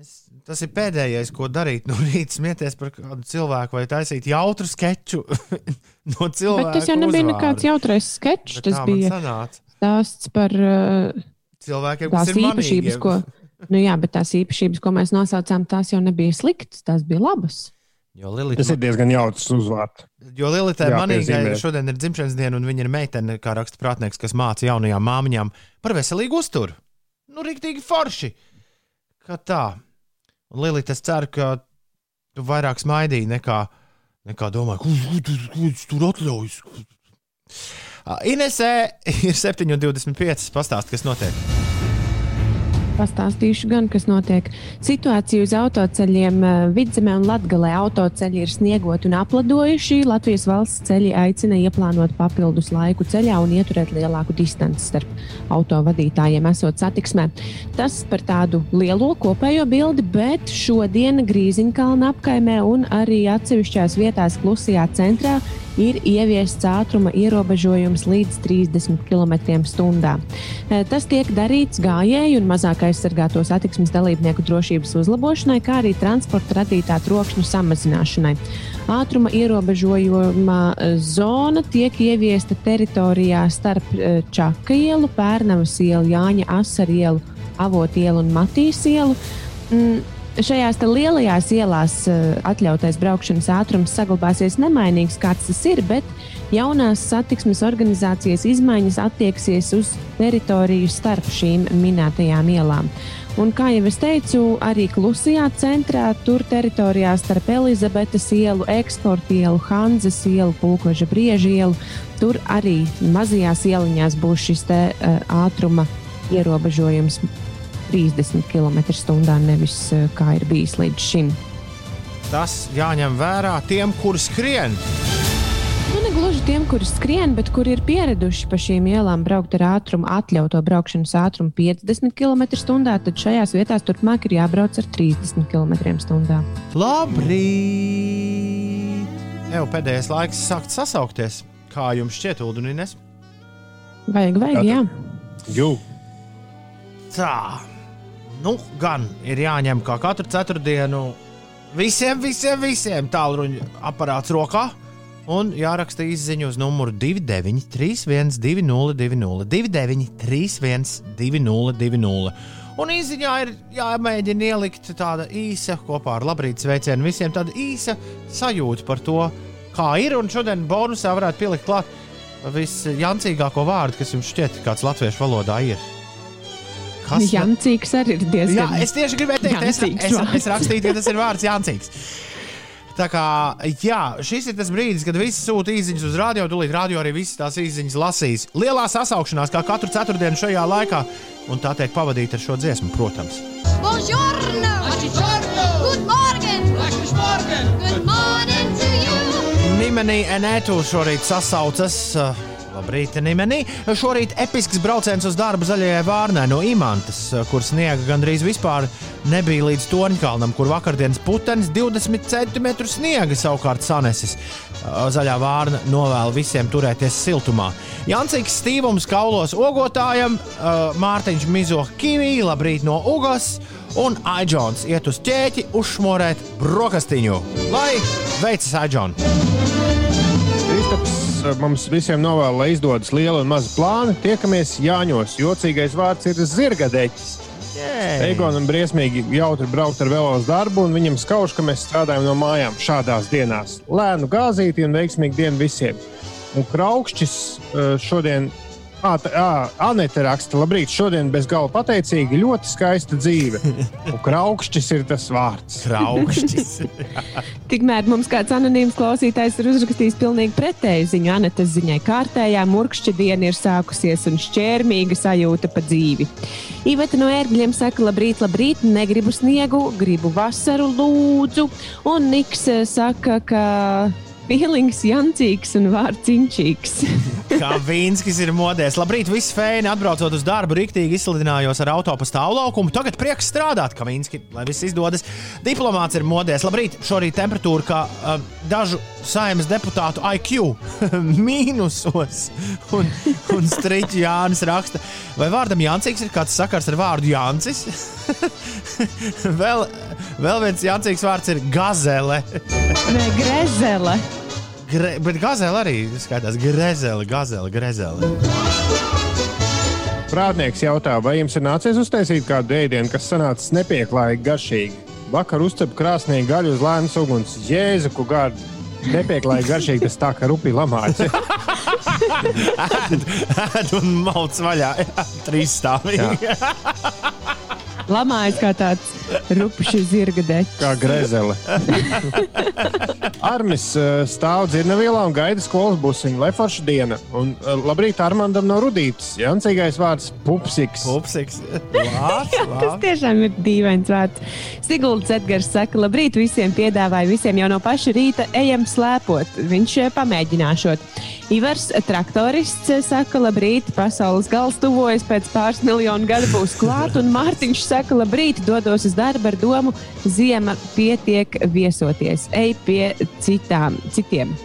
es, tas ir pēdējais, ko darīt. No rīta smieties par kādu cilvēku vai taisīt jautru sketču no cilvēka. Bet tas jau nebija uzvārda. nekāds jautrais sketčs. Tas bija stāsts par uh, cilvēkiem, tās kas ir īpašības, manīgi. ko, nu jā, bet tās īpašības, ko mēs nosaucām, tās jau nebija sliktas, tās bija labas. Jo Lilita, Tas ir diezgan jauks uzvārds. Jo Lilitai Jā, manīgai šodien ir dzimšanas diena, un viņa ir meitene, kā raksta prātnieks, kas māca jaunajām māmiņām par veselīgu uzturu. Nu, rīktīgi forši. Kā tā. Un Lilita, es ceru, ka tu vairāk smaidīji nekā, nekā domāji, ko tu ko tu tur atļaujas. Inesē ir 7,25. Pastāst, kas notiek. Pastāstīšu gan, kas notiek. Situācija uz autoceļiem eh, Vidzemē un Latgalē autoceļi ir sniegoti un apladojuši. Latvijas valsts ceļi aicina ieplānot papildus laiku ceļā un ieturēt lielāku distanci starp autovadītājiem esot satiksmē. Tas par tādu lielo kopējo bildi, bet šodien Grīziņkalna apkaimē un arī atsevišķās vietās klusajā centrā ir ieviests ātruma ierobežojums līdz 30 km/h. Tas tiek darīts gājēju un mazāk aizsargāto satiksmes dalībnieku drošības uzlabošanai, kā arī transporta radītā trokšņa samazināšanai. Ātruma ierobežojuma zona tiek ieviesta teritorijā starp eh, Čaka ielu, Pērnavas ielu, Jāņa Asaru ielu, Avotu ielu un Matīs ielu. Šajās lielajās ielās eh, atļautais braukšanas ātrums saglabāsies nemainīgs, kāds tas ir, bet jaunās satiksmes organizācijas izmaiņas attieksies uz teritoriju starp šīm minētajām ielām. Un, kā jau es teicu, arī klusajā centrā, tur teritorijā starp Elizabetes ielu, eksporta ielu, Hanzas ielu, Pulkoža brieža ielu, tur arī mazajās ieliņās būs šis te, uh, ātruma ierobežojums 30 km/h, nevis uh, kā ir bijis līdz šim. Tas jāņem vērā tiem, kuri skrien. Nu, ne gluži tiem, kuri skrien, bet kuri ir pieraduši pa šīm ielām braukt ar ātrumu, atļautu braukšanas ātrumu 50 km/h, tad šajās vietās turpmāk ir jābrauc ar 30 km/h. Labrīt! Jau pēdējais laiks sākt sasaukties. Kā jums šķiet, Udunīnes? Vajag, vajag, jā. Jū. Tā, nu, gan ir jāņem kā katru ceturtdienu visiem, visiem, visiem tālruņa aparāts rokā. Un jāraksta izziņa uz numuru 293, 202, 293, 202. Un izziņā ir jāmēģina ielikt tāda īsa, kopā ar labrīt sveicienu visiem, tāda īsa sajūta par to, kā ir. Un šodien bonusā varētu pielikt klāt visjancīgāko vārdu, kas jums šķiet, kāds latviešu valodā ir. Kas Jancīgs arī ir diezgan. Jā, es tieši gribēju teikt, es, Jancīgs es, vārds. es rakstīju, ka tas ir vārds Jancīgs. Tā kā jā, šis ir tas brīdis, kad visi sūta īsiņas uz radio, tūlīt radio arī visas tās īsiņas lasīs. Lielā sasaukšanās, kā katru ceturtdienu šajā laikā, un tā tiek pavadīta ar šo dziesmu, protams. Buongiorno! Good morning! Good morning to you! Nimenī Enētu šorīt sasaucas. uh, Labrīt, Nimenī. Šorīt episks brauciens uz darbu zaļajai vārnai no Imantas, kur sniega gandrīz vispār nebija līdz Torņkalnam, kur vakardienas putenis 20 cm sniega savukārt sanesis. Zaļā vārna novēl visiem turēties siltumā. Jancīgs stīvums kaulos ogotājam, Mārtiņš mizo kivī, labrīt no Ugas, un Aidžons iet uz ķēķi uzšmorēt brokastiņu. Lai veicas Aidžons! Kristaps mums visiem novēl, lai izdodas liela un maza plāna. Tiekamies Jāņos. Jocīgais vārds ir zirgadeķis. Egonam briesmīgi jautri braukt ar velo uz darbu, un viņam skauž, ka mēs strādājam no mājām šādās dienās. Lēnu gāzīti un veiksmīgu dienu visiem. Un Kraukšķis eh, šodien, Anete raksta, labrīt, šodien bez gala pateicīgi, ļoti skaista dzīve. Un Kraukšķis ir tas vārds. Kraukšķis. Tikmēr mums kāds anonīms klausītājs ir uzrakstījis pilnīgi pretēju ziņu. Anetes ziņai kārtējā murkšķa diena ir sākusies un šķērmīga sajūta pa dzīvi. Iveta no ērgļiem saka, labrīt, labrīt, negribu sniegu, gribu vasaru, lūdzu. Un Niks eh, saka, ka Pīlings, Jancīgs un Vārciņčīgs. Kā Vīnskis ir modēs. Labrīt, visi fēni atbraucot uz darbu, rīktīgi izslidinājos ar autopu stāvlaukumu. Tagad prieks strādāt, ka Vīnski, lai viss izdodas. Diplomāts ir modēs. Labrīt, šorīt temperatūra, kā uh, dažu saimnes deputātu IQ mīnusos. Un, un Striķis Jānis raksta, vai vārdam Jancīgs ir kāds sakars ar vārdu Jancis? vēl, vēl viens Jancīgs vārds ir Gazele. Nē, Grezele. Gre, bet gazela arī skatās. Grezela, gazela, grezela. Prātnieks jautā, vai jums ir nācies uztaisīt kādu ēdienu, kas sanācis nepieklājīgi garšīgi? Vakar uzcep krāsnī gaļu uz lēnas uguns. Jēzu, ko gārdu! Nepieklājīgi garšīgi tas tā, ka rupi lamāts. Ēd un mauc vaļā. Trīs stāvīgi. Lamājas kā tāds rupšs zirga deķis. Kā grezele. Armis eh, stāv dzirnavielā un gaida skolas busiņu. Lai forša diena. Un eh, labrīt Armandam no Rudītas. Jancīgais vārds - pupsiks. Pupsiks. Lāc, Tas lāc. tiešām ir dīvains vārds. Siguldas Edgars saka, labrīt visiem piedāvāja, visiem jau no paša rīta ejam slēpot. Viņš eh, pamēģināšot. Ivars, traktorists, saka, labrīt, pasaules gals tuvojas pēc pāris miljonu gadu būs klāt, un Mārtiņš saka, labrīt, dodos uz darbu ar domu, ziema pietiek viesoties, ej pie citām, citiem.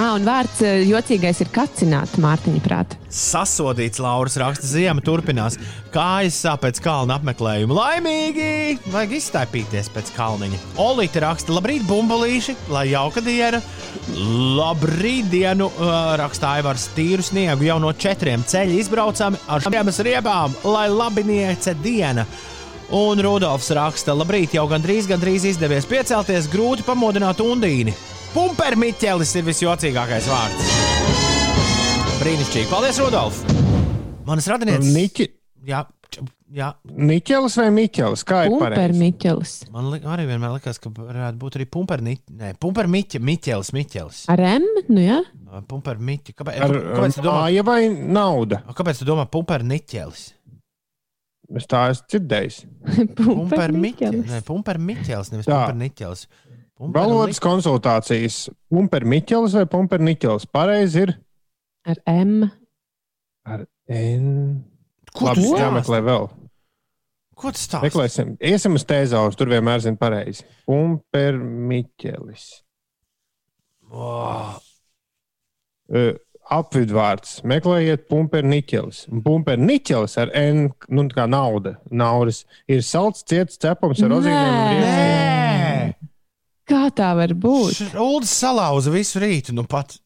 Ah, un vārds jocīgais ir kacināt, Mārtiņa prāta. Sasodīts Lauris raksta, ziema turpinās. Kājas sāp pēc kalna apmeklējuma. Laimīgi! Vajag iztaipīties pēc kalniņa. Olīte raksta, labrīt, bumbulīši, lai jauka diena. Labrīt, dienu uh, raksta Aivars tīru sniegu jau no četriem ceļiem izbraucami ar šiem riebām, lai labiniece diena. Un Rudolfs raksta, labrīt, jau gandrīz, gandrīz izdevies piecelties, grūti pamodināt undīni. Pumpermiķelis ir visjocīgākais vārds. Brīnišķīgi. Paldies, Rudolf! Manas radinieces. Niķi, Jā, jā. Niķelis vai Miķelis? Kā ir Pumper pareizi? Miķelis. man li arī vienmēr likās, ka varētu būt arī pumperniķis. Nē, pumpermiķelis, Miķelis. Ar M, nu jā. Pumpermiķis. Kāpēc, Ar kāpēc tu domā? māja vai nauda? Kāpēc tu domā pumperniķelis? Es tā esmu dzirdējis. Pumpermiķelis, nevis Tā. pumperniķelis. Valodas konsultācijas. Pumper Miķelis vai Pumper Niķelis? Pareizi ir Ar M. ar N. Ko Labi, jāmeklē vēl. Ko tu stāsti? Meklēsim. Iesim uz tēzaus, tur vienmēr zina pareizi. Pumper Miķelis. Oh, Uh, apvidvārds. Meklējiet Pumper Niķelis. Un Pumper Niķelis ar N, nu tā kā nauda, naudas, ir salds, ciets, cepams ar nē! Kā tā var būt? Uldis salauza visu rītu. Nu pat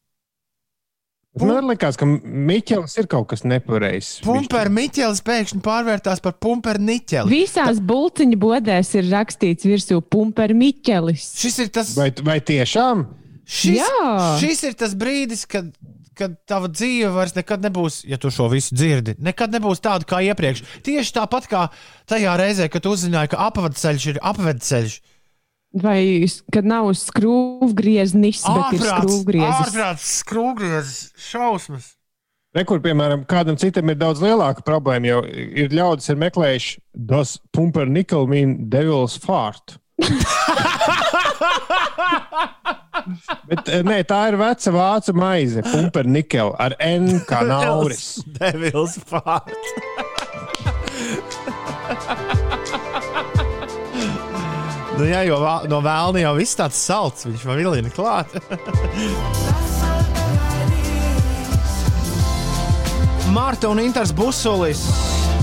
Man liekas, ka Miķelis ir kaut kas nepareizs. pumpermiķelis pēkšņi pārvērtās par pumperniķeli. Visās bulciņu bodēs ir rakstīts virsū Pumper Miķelis. Šis ir tas. Vai, vai tiešām? Šis, Jā. šis ir tas brīdis, kad, kad tava dzīve vairs nekad nebūs, ja tu šo visu dzirdi, nekad nebūs tāda kā iepriekš. Tieši tāpat kā tajā reizē, kad tu uzzināji, ka apvedceļš ir apvedceļš. Vai kad nav skrūvgrieznis, bet ir skrūvgriezis? ārprāts, skrūvgriezis, šausmas. Rekur, piemēram, kādam citam ir daudz lielāka problēma, jo ir ļaudis ir meklējuši dos Pumper Nickel mean devil's fart. Bet eh, nē, tā ir veca vācu maize, Pumper Nickel ar N kā nauris. Devils pārts. nu, jā, jo vā- no vēlna jau viss tāds salds, viņš man vilina klāt. Marta un Inters Busulis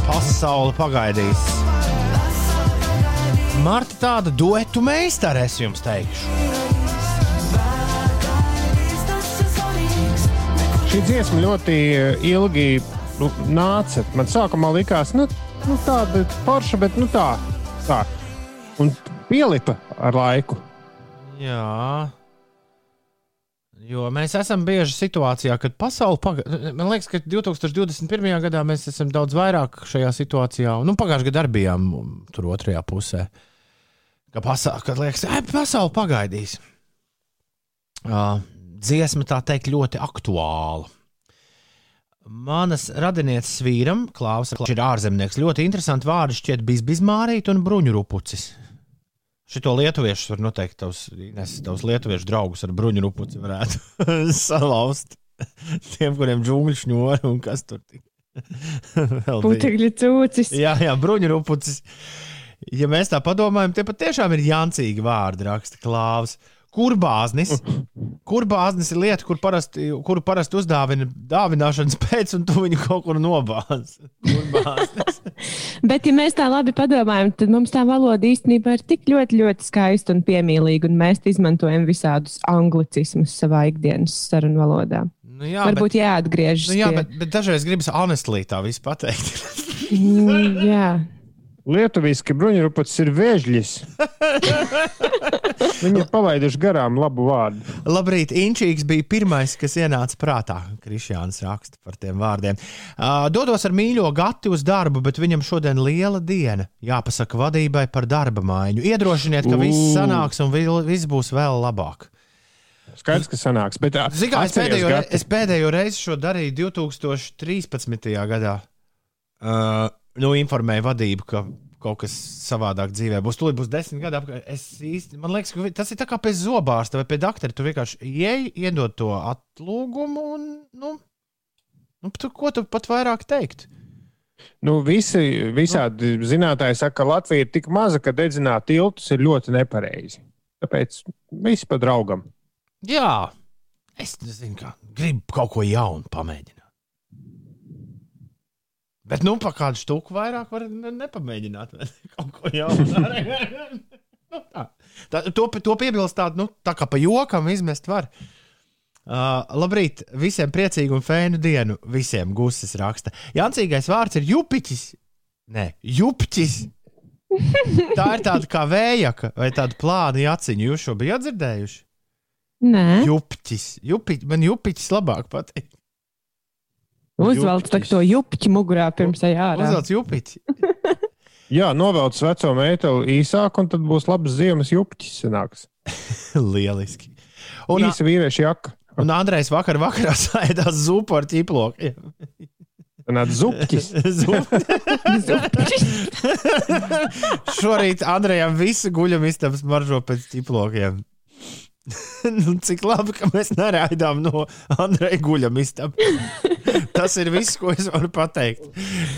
pasauli pagaidīs. Marta tāda duetu meistara, es jums teikšu. Šī dziesma ļoti eh, ilgi nu, nāca. Man sākumā likās, nu, nu tāda forša, bet nu tā. tā. Un pielipa ar laiku. Jā. Jo mēs esam bieži situācijā, kad pasaule pagaidām. Man liekas, ka 2021. gadā mēs esam daudz vairāk šajā situācijā. Nu, pagājušajā gadā bijām tur otrajā pusē. Ka pasaule, kad liekas, ka pasaule pagaidīs. Uh, dziesma tā teikt ļoti aktuāla. Manas radinieces vīram, Klaus, ir ārzemnieks. Ļoti interesanti vārdi šķiet bijis bizmārīt un bruņurupucis. Šito lietuviešu var noteikti tavs, Ines, tavs lietuviešu draugus ar bruņu rupuci varētu salauzt. Tiem, kuriem džungļu šņori un kas tur tik. Putekļu cūcis. Jā, jā, bruņu rupucis. Ja mēs tā padomājam, tie patiešām ir jancīgi vārdi, raksta Klāvs. Kurbāznis. Kurbāznis ir lieta, kur parasti, kuru parasti uzdāvina dāvināšanas pēc, un tu viņu kaut kur. Kurbāznis. Bet, ja mēs tā labi padomājam, tad mums tā valoda īstenībā ir tik ļoti, ļoti skaista un piemīlīga, un mēs izmantojam visādus anglicismus savā ikdienas sarunu valodā. Nu, jā, Varbūt jāatgriežas. bet, nu, jā pie- bet, bet dažreiz gribas honestly tā visu pateikt. Mm, jā. Lietuviski bruņurupucis ir vēžļis. Viņi ir palaiduši garām labu vārdu. Labrīt, Inčīgs bija pirmais, kas ienāca prātā. Krišjāns raksta par tiem vārdiem. Uh, dodos ar mīļo gati uz darbu, bet viņam šodien liela diena. Jāpasaka vadībai par darba maiņu. Iedrošiniet, ka viss sanāks un vi- viss būs vēl labāk. Skaidrs, ka sanāks. Bet, ā, Zini, kā es pēdējo, re Gati, es pēdējo reizi šo darīju 2013. gadā. Uh, nu, informēju vadību, ka kaut kas savādāk dzīvē būs. Tūlīt būs desmit gadi. apkārt. Es īsti, man liekas, ka tas ir tā kā pie zobārsta vai pie doktora. Tu vienkārši ieej, iedod to atlūgumu un, nu, nu tu, ko tu pat vairāk teikt? Nu, visi, visādi zinātnēji saka, ka Latvija ir tik maza, ka dedzināt tiltus ir ļoti nepareizi. Tāpēc viss pa draugam. Jā, Es nezinu, kā gribu kaut ko jaunu pamēģināt. Bet, nu, pa kādu stūku vairāk var ne- nepamēģināt. Kaut ko jaunu. Nu, tā. Tā, to, to piebilst tādu, nu, tā kā pa jokam izmest var. Uh, labrīt, visiem priecīgu un fēnu dienu. Visiem gusis raksta. Jancīgais vārds ir jupiķis. Nē, jupķis. Tā ir tāda kā vējaka vai tāda plāna jaciņa. Jūs šo bijat dzirdējuši? Nē, Jupiķis. Jupiķis. Man jupiķis labāk patīk. Uzvelc tak to jupķi mugurā pirms ejā ārā. Uzvelc jupiķi. Jā, novelc veco metālu īsāk, un tad būs labs ziemas jupķis. Sanāks. Lieliski. Un, Īsa vīrieša jaka. un Andrejs vakar vakarā sēdās zupu ar ķiplokiem. Nāc zupķis. Šorīt Andrejam visu guļamistabas maržo pēc ķiplokiem. nu, cik labi, ka mēs neraidām no Andreja guļamistabas. Tas ir viss, ko es varu pateikt.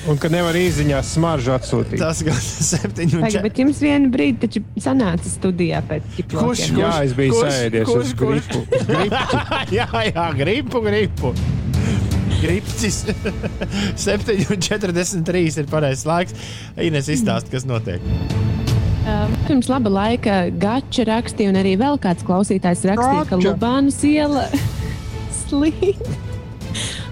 Un ka nevar īziņā smaržu atsūtīt. Tas gan septiņu un četri. bet jums vienu brīdi taču sanāca studijā pēc Kurš- ķiplokiem. Jā, es biju kurš- sēdies kurš- uz kurš- gripu. uz gripu. jā, jā, gripu, gripu. Gripcis 7,43 ir pareizais laiks. Ines izstāsta, kas notiek. Uh, Pirms laba laika Gača rakstīja, un arī vēl kāds klausītājs rakstīja, ka Gača. Lubānas iela slīd.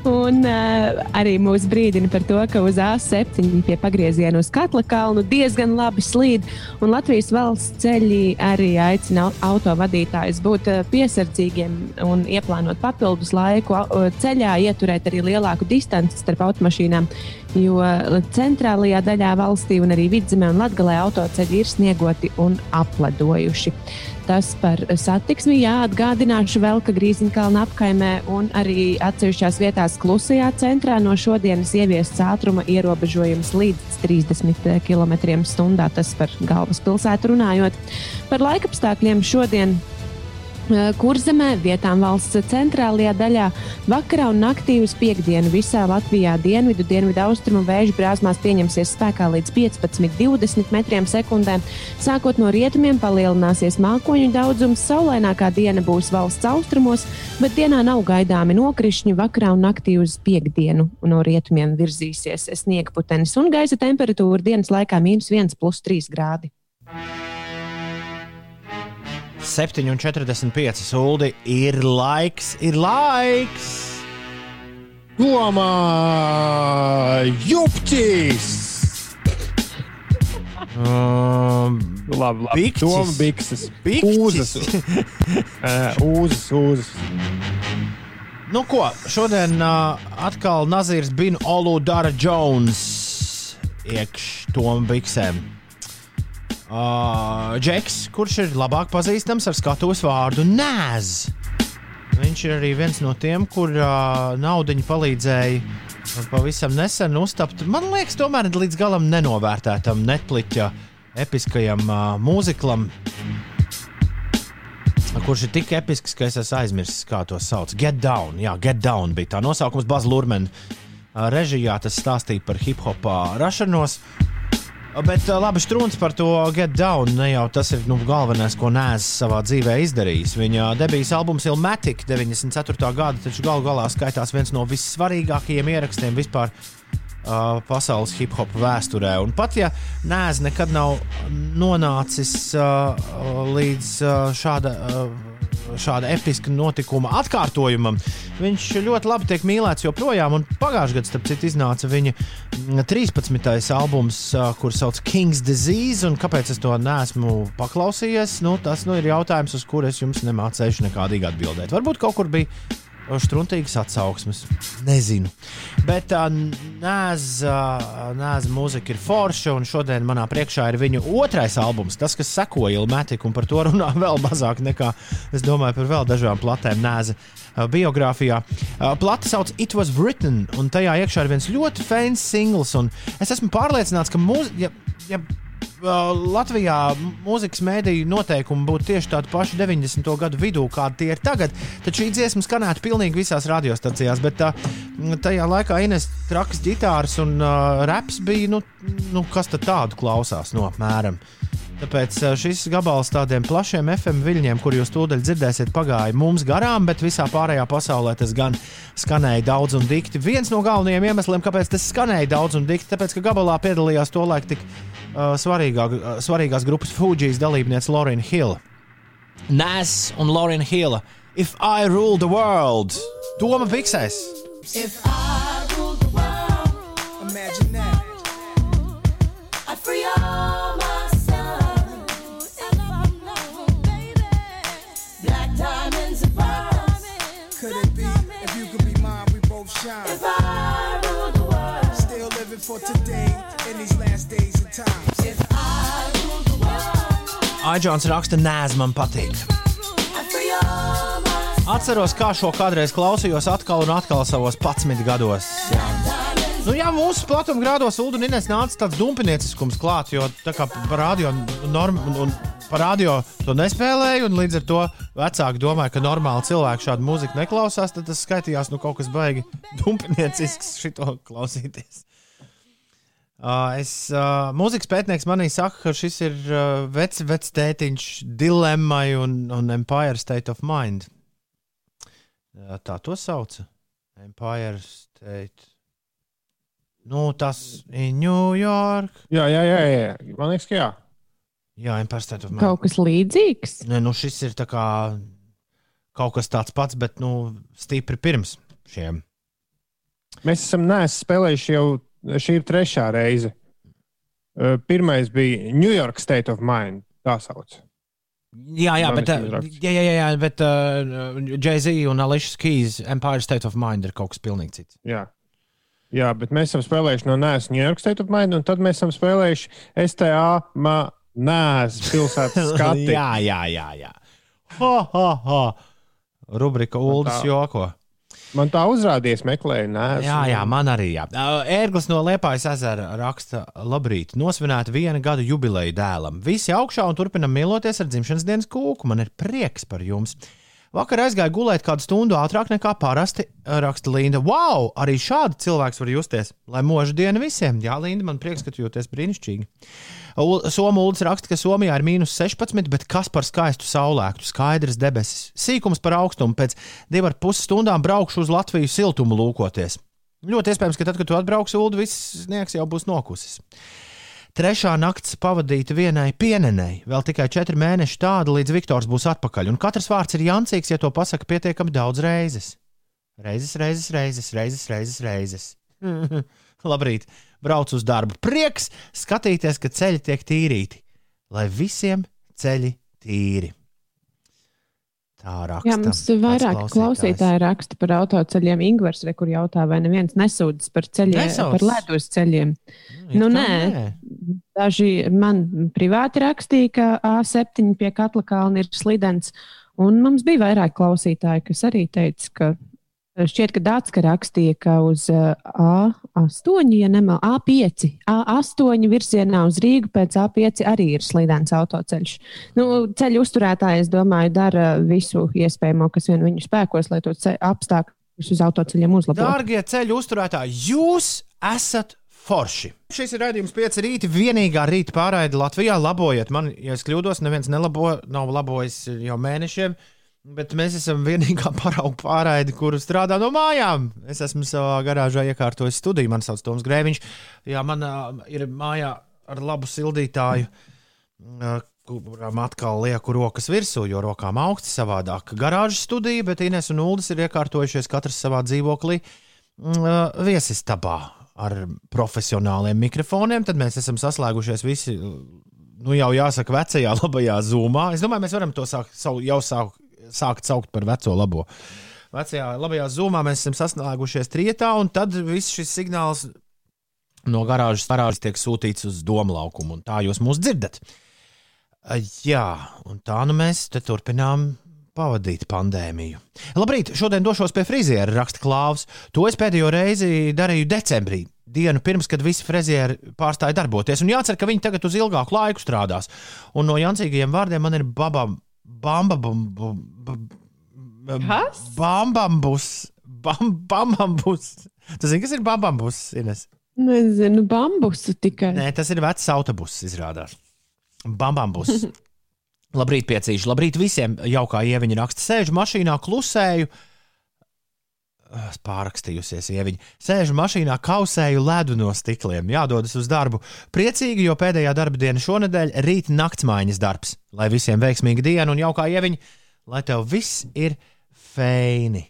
Un uh, arī mūs brīdina par to, ka uz A7 pie pagrieziena uz Katla kalnu diezgan labi slīd. Un Latvijas valsts ceļi arī aicina au- autovadītājus būt uh, piesardzīgiem un ieplānot papildus laiku au- ceļā, ieturēt arī lielāku distanci starp automašīnām. Jo centrālajā daļā valstī un arī vidzemē un latgalē autoceļi ir sniegoti un apledojuši. Tas par satiksmi jāatgādināšu vēl, ka Grīziņkalna apkaimē un arī atsevišķās vietās klusajā centrā no šodienas ieviests ātruma ierobežojums līdz 30 km/h. Tas par galvaspilsētu runājot. Par laikapstākļiem šodien. Eh, Kurzemē, vietām valsts centrālajā daļā, vakarā un naktī uz piekdienu visā Latvijā dienvidu, dienvidu austrumu vēju brāzmās pieņemsies spēkā līdz 15-20 metriem sekundē. Sākot no rietumiem palielināsies mākoņu daudzums, saulainākā diena būs valsts austrumos, bet dienā nav gaidāmi nokrišņi. Vakarā un naktī uz piekdienu no rietumiem virzīsies sniega putenis un gaisa temperatūra dienas laikā - mīnus 1,3 grādi. 7,45 sūdi ir laiks, ir laiks. Domā, jupķis! Um, Labi, labi. Bikķis. Doma bikses. Bikķis. Uzas. Uzas, uzas. nu ko, šodien uh, atkal Nazīrs Bin Olu Dara Jones iekš tom biksēm. Uh, Džeks, kurš ir labāk pazīstams ar skatuves vārdu Nēz. Viņš ir arī viens no tiem, kur uh, naudiņu palīdzēja pavisam nesen uztapt. Man liekas, tomēr līdz galam nenovērtētam Netflix episkajam uh, mūziklam, kurš ir tik episks, ka es esmu aizmirsis, kā to sauc. Get Down, jā, Get Down bija tā nosaukums Bazlurmena režijā. Tas stāstīja par hip hop ā, rašanos. Bet ā, labi, strūns par to Get Down. Ne jau tas ir nu, galvenais, ko Nēs savā dzīvē izdarījis. Viņa debijas albums Ilmatic 94. gada, taču galu galā skaitās viens no vissvarīgākajiem ierakstiem vispār uh, pasaules hip hop vēsturē. Un pat ja Nēs nekad nav nonācis uh, līdz uh, šāda. Uh, Šāda episka notikuma atkārtojumam. Viņš ļoti labi tiek mīlēts joprojām. un Pagājušajā gadā, starp citu, iznāca viņa mm, 13. albums, kurš sauc King's Disease. Un kāpēc es to neesmu paklausījies? Nu, tas nu, ir jautājums, uz kuru es jums nemācīšu nekādīgi atbildēt. Varbūt kaut kur bija struntīgas atsauksmes. Nezinu. Bet tā nēza mūzika ir forša, un šodien manā priekšā ir viņa otrais albums, tas, kas sekoja Ilmētika, un par to runā vēl mazāk nekā es domāju par vēl dažām platēm nēza biogrāfijā. Ā, Plata sauc It Was Written, un tajā iekšā ir viens ļoti fans singls, un es esmu pārliecināts, ka mūzika. Ja, ja Uh, Latvijā mūzikas mēdīju noteikumi būtu tieši tādi paši 90. gadu vidū, kādi tie ir tagad. Tad šī dziesma skanētu pilnīgi visās radiostacijās, bet tā, tajā laikā Ines trakas ģitāras un uh, reps bija, nu, nu, kas tad tādu klausās no apmēram. Tāpēc uh, šis gabals tādiem plašiem FM viļņiem, kur jūs tūdaļ dzirdēsiet, pagāja mums garām, bet visā pārējā pasaulē tas gan skanēja daudz un dikti. Viens no galvenajiem iemesliem, kāpēc tas skanēja daudz un dikti, tāpēc, ka gabalā piedalījās tolaik tik uh, svarīgā, uh, svarīgās grupas Fujijas dalībniece Lorena Hill. Nes un Lorena Hill. If I rule the world, Toma fiksēs. If I ruled shine? If I ruled the world, still living for today in these last days and times. If I ruled the world, Aģents raksta, nē, man patīk. Atceros, kā šo kādreiz klausījos atkal un atkal savos 11 gados. Jā. Nu, jā, mūsu platuma grādos Ulu un Inês nāca tāds dumpinieciskums klāt, jo tā kā par radio, norm, un, par radio to nespēlēju, un līdz ar to vecāki domāja, ka normāli cilvēki šādu mūziku neklausās, tad tas skaitījās nu kaut kas baigi dumpiniecisks šito klausīties. Uh, es, uh, mūzikas pētnieks manī saka, ka šis ir uh, vecs, vecs tētiņš dilemmai un, un Empire State of Mind. Uh, tā to sauca. Empire State. Nu, tas ir New York. Jā, jā, jā, jā. Man liekas, ka jā. Jā, Empire State of Mind. Kaut kas līdzīgs. Nē, nu šis ir tā kā kaut kas tāds pats, bet nu, stipri pirms šiem. Mēs esam spēlējuši jau šī ir trešā reize. Pirmais bija New York State of Mind. Tā sauc. Jā, jā, bet, jā, jā, jā, jā, bet uh, Jay-Z un Alicia Keys Empire State of Mind ir kaut kas pilnīgi cits. Jā. Jā, bet mēs esam spēlējuši no Nēs New York State of Mind, un tad mēs esam spēlējuši STA ma Nēs pilsētas skati. jā, jā, jā. jā. Ha, ha, ha. Rubrika Ulas joko. Man tā uzrādījās, meklēju Nēs. Jā, jā, man arī. Jā. Ērglis no Liepājas ezera raksta, labrīt, nosvinēt viena gada jubileju dēlam. Visi augšā un turpinam mīloties ar dzimšanas dienas kūku. Man ir prieks par jums. Vakar aizgāju gulēt kādu stundu ātrāk nekā parasti, raksta Linda. Wow, arī šādi cilvēks var justies. Lai mūža diena visiem. Jā, Linda, man prieks, ka tu jūties brīnišķīgi. Somūlis raksta, ka Somijā ir mīnus 16, bet kas par skaistu saulēktu, skaidrs debesis. Sīkums par augstumu pēc divām ar pus stundām braukšu uz Latviju siltumu lūkoties. Ļoti iespējams, ka tad, kad tu atbrauksi, Ulu, viss sniegs jau būs nokusis. Trešā nakts pavadīta vienai pienenei, vēl tikai četri mēneši tāda, līdz Viktors būs atpakaļ. Un katrs vārds ir jancīgs, ja to pasaka pietiekami daudz reizes. Reizes, reizes, reizes, reizes, reizes. reizes. Labrīt, braucu uz darbu. Prieks skatīties, ka ceļi tiek tīrīti, lai visiem ceļi tīri. Tā raksta. Jā, mums kāds vairāk klausītājs. klausītāji raksta par autoceļiem. Ingūns, kur jautā, vai neviens nesūdzas par ceļiem, Nesauc. par ledus ceļiem. it Nu, kā nē. Daži man privāti rakstīja, ka A7 pie Katla kalna ir slidens. Un mums bija vairāk klausītāji, kas arī teica, ka šķiet, ka Dārts rakstīja, ka uz uh, A8, ja nemal, A5, A8 virzienā uz Rīgu pēc A5 arī ir slidens autoceļš. Nu, ceļu uzturētāji, es domāju, dara visu iespējamo, kas vien viņu spēkos, lai to apstākļus uz autoceļiem uzlabotu. Dārgie ceļu uzturētāji, jūs esat forši. Šis ir raidījums 5 rīta. Vienīgā rīta pārraide Latvijā. Labojiet man, ja es kļūdos, neviens nelabo, nav labojis jau mēnešiem. Bet mēs esam vienīgā parauga pārraide, kur strādā no mājām. Es esmu savā garāžā iekārtojis studiju. Man sauc Toms Grēviņš. Jā, man uh, ir mājā ar labu sildītāju. Uh, Kurām atkal lieku rokas virsū, jo rokām augsts savādāk. Garāžas studija, bet Inês un Ulas ir iekārtojušies katrs savā dzīvoklī, uh, viesistabā ar profesionāliem mikrofoniem. Tad mēs esam saslēgušies visi, nu jau jāsaka, vecajā labajā zūmā. Es domāju, mēs varam to sau- jau sākt, sākt saukt par veco labo. Vecajā labajā zūmā mēs esam saslēgušies trietā, un tad viss šis signāls no garāžas, garāžas tiek sūtīts uz domu laukumu, un tā jūs mūs dzirdat. Jā, un tā nu mēs turpinām pavadīt pandēmiju. Labrīt, šodien došos pie friziera, raksta Klāvs. To es pēdējo reizi darīju decembrī, dienu pirms, kad visi frizieri pārstāja darboties. Un jācer, ka viņi tagad uz ilgāku laiku strādās. Un no jancīgajiem vārdiem man ir babam, bamba, bamba, Kas? bambambus. Bam, bambambus. Tu zini, kas ir bambambus? Ines? Nezinu, bambusu tikai. Nē, tas ir vecs autobuss, izrādās. Bambam būs. Labrīt, piecīši. Labrīt visiem. Jaukā ieviņa raksta, sēžu mašīnā, klusēju. Es Pārakstījusies, ieviņa. Sēžu mašīnā, kausēju ledu no stikliem. Jādodas uz darbu. Priecīgi, jo pēdējā darba diena šonadēļ - rīt naktsmaiņas darbs. Lai visiem veiksmīga diena un jaukā ieviņa, lai tev viss ir feini.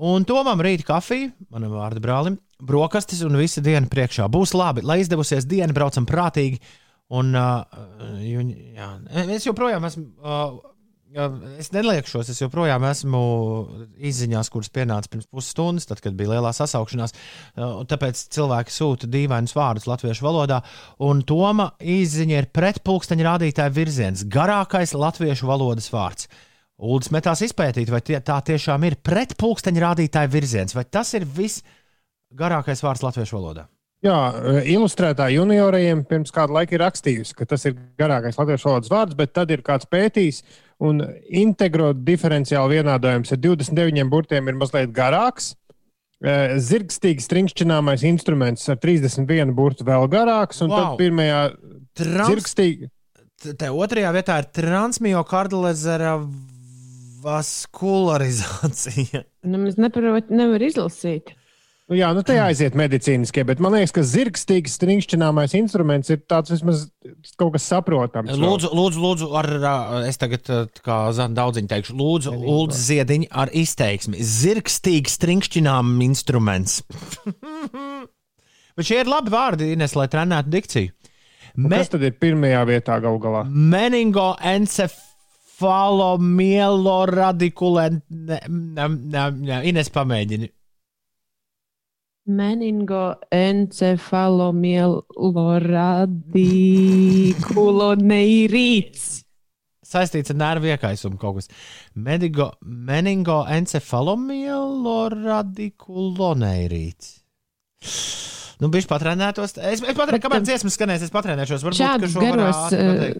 Un Tomam rīt kafija, manam vārdu brālim, brokastis un visa diena priekšā. Būs labi, lai izdevusies diena, braucam prātīgi. Un, uh, jā, es joprojām esmu. Uh, es neliekšos, es joprojām esmu izziņās, kuras pienāca pirms pusstundas, tad, kad bija lielā sasaukšanās. Uh, un tāpēc cilvēki sūta dīvainus vārdus latviešu valodā. Un Toma izziņa ir pretpulksteņa rādītāja virziens, garākais latviešu valodas vārds. Uldis metās izpētīt, vai tie, tā tiešām ir pretpulksteņa rādītāja virziens, vai tas ir visgarākais vārds latviešu valodā. Jā, ilustrētā junioriem pirms kāda laika ir rakstījusi, ka tas ir garākais latviešu valodas vārds, bet tad ir kāds pētījis, un integro diferenciāli vienādojums ar 29 burtiem ir mazliet garāks. Eh, Zirgstīgi stringšķināmais instruments ar 31 burtu vēl garāks, un wow. Tad pirmajā Trans, zirgstīgi. Te otrajā vietā ir transmiokardilezera vaskularizācija. Nu, es neprotu, nevaru izlasīt. Nu, jā, nu tajā aiziet medicīniskie, bet man liekas, ka zirgstīgi stringšķināmais instruments ir tāds vismaz kaut kas saprotams. Lūdzu, lūdzu, lūdzu ar, es tagad, kā Zana daudziņu teikšu, lūdzu, Ulds Ziediņu ar izteiksmi. Zirgstīgi stringšķinām instruments. Bet šie ir labi vārdi, Ines, lai trenētu dikciju. Me, Kas tad ir pirmajā vietā galu galā? meningo ne, ne, Ines pamēģini. Meningo encefalomieloradikuloneitrīts. Saistīts ar nervu iekaisumu kaut kas. Meningo encefalomieloradikulonērīts. Nu, bija patrenētos. Es, es patrenēju, kamēr dziesmas skanēs, es patrenēšos. Varbūt, Šādus garos, eh,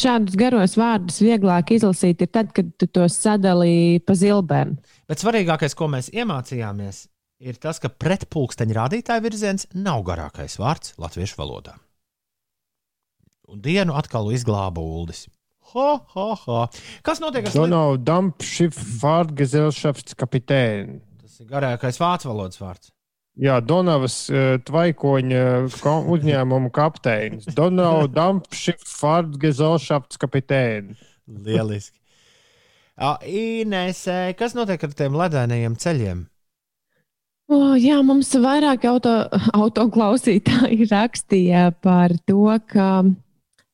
šādus garos vārdus vieglāk izlasīt ir tad, kad tu tos sadalīji pa zilbēm. Bet svarīgākais, ko mēs iemācījāmies, ir tas, ka pretpulksteņa rādītāja virziens nav garākais vārds latviešu valodā. Un dienu atkal izglāba Uldis. Ho, ho, ho. Kas notiek ar? Donald Dumpschiff Fahrgesellschafts kapitēni. Tas ir garākais vācu valodas vārds. Jā, Donavas uh, tvaikoņa ko- uzņēmuma kapteinis. Donald Dumpschiff Fahrgesellschafts kapitēni. Lieliski. Ā, Inesē, kas notiek ar tiem ledainajiem ceļiem? O, jā, mums vairāk auto, autoklausītāji rakstīja par to, ka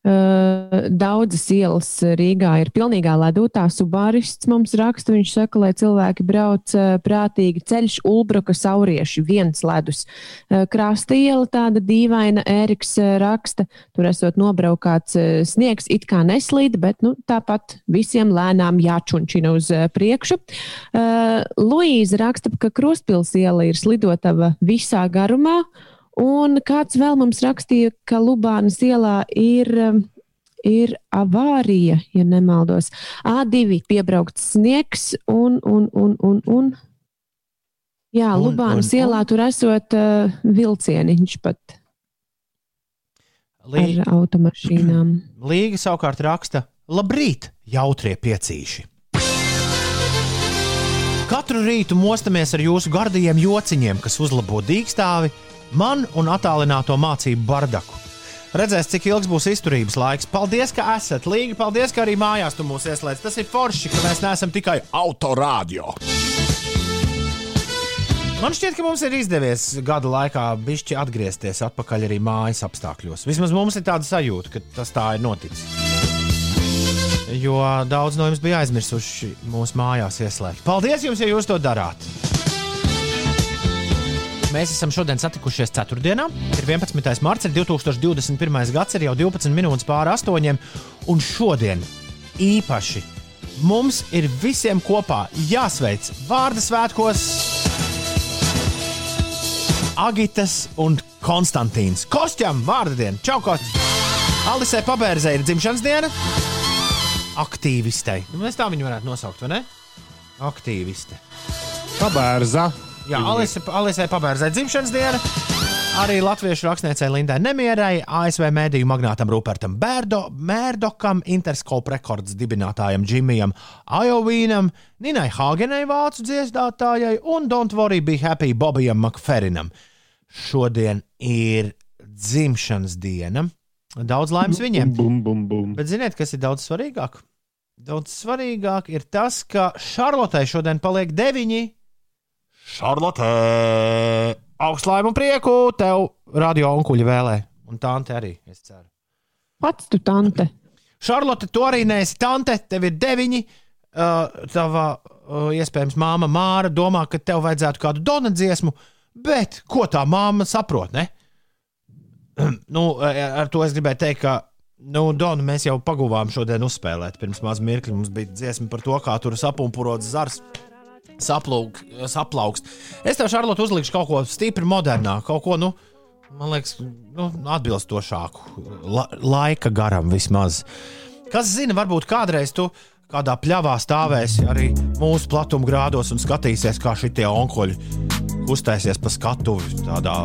daudzas ielas Rīgā ir pilnīgā ledū. Tā subārists mums raksta, viņš saka, lai cilvēki brauc uh, prātīgi ceļš Ulbruka saurieši, viens ledus. Uh, Krasta iela tāda dīvaina, Ēriks raksta, tur esot nobraukāts sniegs, it kā neslīd, bet nu, tāpat visiem lēnām jāčunčina uz priekšu. Luīza raksta, ka Kruspils iela ir slidotava visā garumā, un kāds vēl mums rakstīja, ka Lubānas ielā ir. um, Ir avārija, ja nemaldos. A2 piebraukts sniegs un, un, un, un, un. Jā, Un, Lubānas un, un. ielā tur esot uh, vilcieniņš pat Lī, ar automašīnām. Līga savukārt raksta: Labrīt, jautrie piecīši! Katru rītu mostamies ar jūsu gardajiem jociņiem, kas uzlabo dīkstāvi, man un attālināto mācību bardaku. Redzēs, cik ilgs būs izturības laiks. Paldies, ka esat līga. Paldies, ka arī mājās tu mūs ieslēdz. Tas ir forši, ka mēs neesam tikai autorādio. Man šķiet, ka mums ir izdevies gada laikā bišķi atgriezties atpakaļ arī mājas apstākļos. Vismaz mums ir tāda sajūta, ka tas tā ir noticis. Jo daudz no jums bija aizmirsuši mūsu mājās ieslēgt. Paldies jums, ja jūs to darāt! Mēs esam šodien satikušies ceturtdienā. Ir 11. marts, ir 2021. gads, ir jau 12 minūtes pāri astoņiem. Un šodien īpaši mums ir visiem kopā jāsveic vārdu svētkos Agitas un Konstantīns. Kostjam, vārdu diena, čau, Kost! Alisē Pabērzē ir dzimšanas diena. Aktīvistei. Nu, Mēs tā viņu varētu nosaukt, vai ne? Aktīviste. Pabērza. Jā, Alisē, Alisē Pabērzē dzimšanas diena. Arī latviešu rakstniecei Lindai Nemierai, ASV mēdīju magnātam Rupertam Bērdo, Mērdokam, Interscope rekords dibinātājam Džimijam Ajovīnam, Ninai Hāgenai vācu dziesdātājai un Don't Worry Be Happy Bobijam Makferinam. Šodien ir dzimšanas diena. Daudz laimes viņiem. Bum, bum, bum. Bet ziniet, kas ir daudz svarīgāk? Daudz svarīgāk ir tas, ka Šarlotei šodien paliek deviņi. Šarlotē! Augstlaim un prieku tev radio onkuļi vēlē. Un tante arī, es ceru. Pats tu, tante. Šarlote, tu arī neesi tante, tev ir deviņi. Uh, tava uh, iespējams māma Māra domā, ka tev vajadzētu kādu dona dziesmu, bet ko tā māma saprot? Ne? nu, ar to es gribēju teikt, ka nu, Donu mēs jau paguvām šodien uzspēlēt. Pirms maz mirkļa mums bija dziesma par to, kā tur sapumpurots zars. Saplūk, saplaukst. Es tev, Šarlot, uzlikšu kaut ko stipri modernāku, kaut ko, nu, man liekas, nu, atbilstošāku, la, laika garam vismaz. Kas zina, varbūt kādreiz tu kādā pļavā stāvēsi arī mūsu platuma grādos un skatīsies, kā šie onkuļi kustēsies pa skatuvi tādā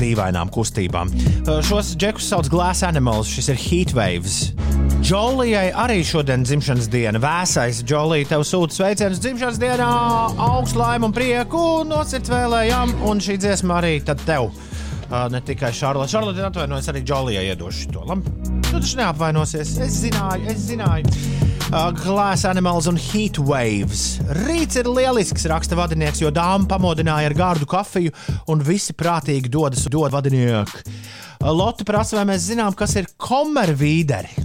dīvainām kustībām. Šos džekus sauc Glass Animals, šis ir Heatwaves. Džolijai arī šodien dzimšanas diena. Vēsais Džolija tev sūta sveicienus dzimšanas dienā, augstu laimu un prieku, no sirds vēlējām, un šī dziesma arī tev. Uh, ne tikai Šarlote. Šarlote atvainojas arī Džolijai iedošu to. Labi, tu taču neapvainosies. Es zināju, es zināju. Uh, Glass Animals un Heat Waves. Rīts ir lielisks, raksta vadinieks, jo dāma pamodināja ar gārdu kafiju, un visi prātīgi dodas dod vadinieki. Uh, Lotte prasa, vai mēs zinām, kas ir komervīderi.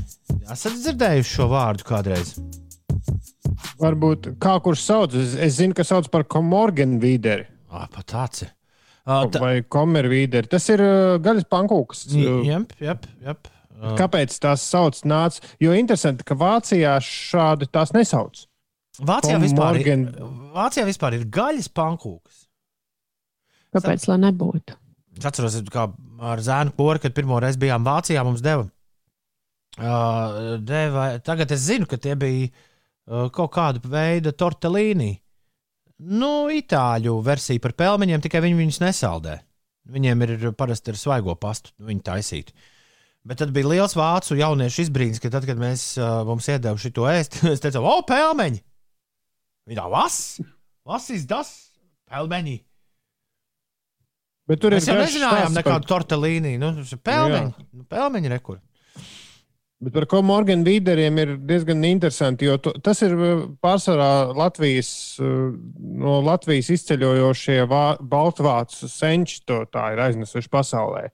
Esat dzirdējuši šo vārdu kādreiz? Varbūt kā kurš sauc, es, es zinu, ka sauc par komorganu vīderi. Ah, pat tāds ir. Uh, Tā... Vai komeru vīderi. Tas ir uh, gaļas pankūks. Jep, jep, jep. Uh, Kāpēc tās sauc nāc? Jo interesanti, ka Vācijā šādi tās nesauc. Vācijā vispār, ir, Vācijā vispār ir gaļas pankūks. Kāpēc lai nebūtu? Es atceros, kā ar zēnu poru, kad pirmo reizi bijām Vācijā, mums deva. Uh, deva tagad es zinu, ka tie bija uh, kaut kāda veida tortelīni. Nu, itāļu versija par pelmeņiem, tikai viņi viņus nesaldē. Viņiem ir parasti ar svaigo pastu, viņi taisīti. Bet tad bija liels vācu jauniešu izbrīns, ka tad, kad mēs uh, mums iedevām šo ēst, es teicu, o, pelmeņi! Viņa tā, vas? Vas ir tas? Pelmeņi! Bet tur Mēs jau nezinājām tortelīni. Nu, ir pelmeņi, nu, pelmeņi rekur. Bet par komorganu vīderiem ir diezgan interesanti, jo tu, tas ir uh, pārsvarā Latvijas, uh, no Latvijas izceļojošie vā- baltvācu senči, to tā ir aiznesuši pasaulē.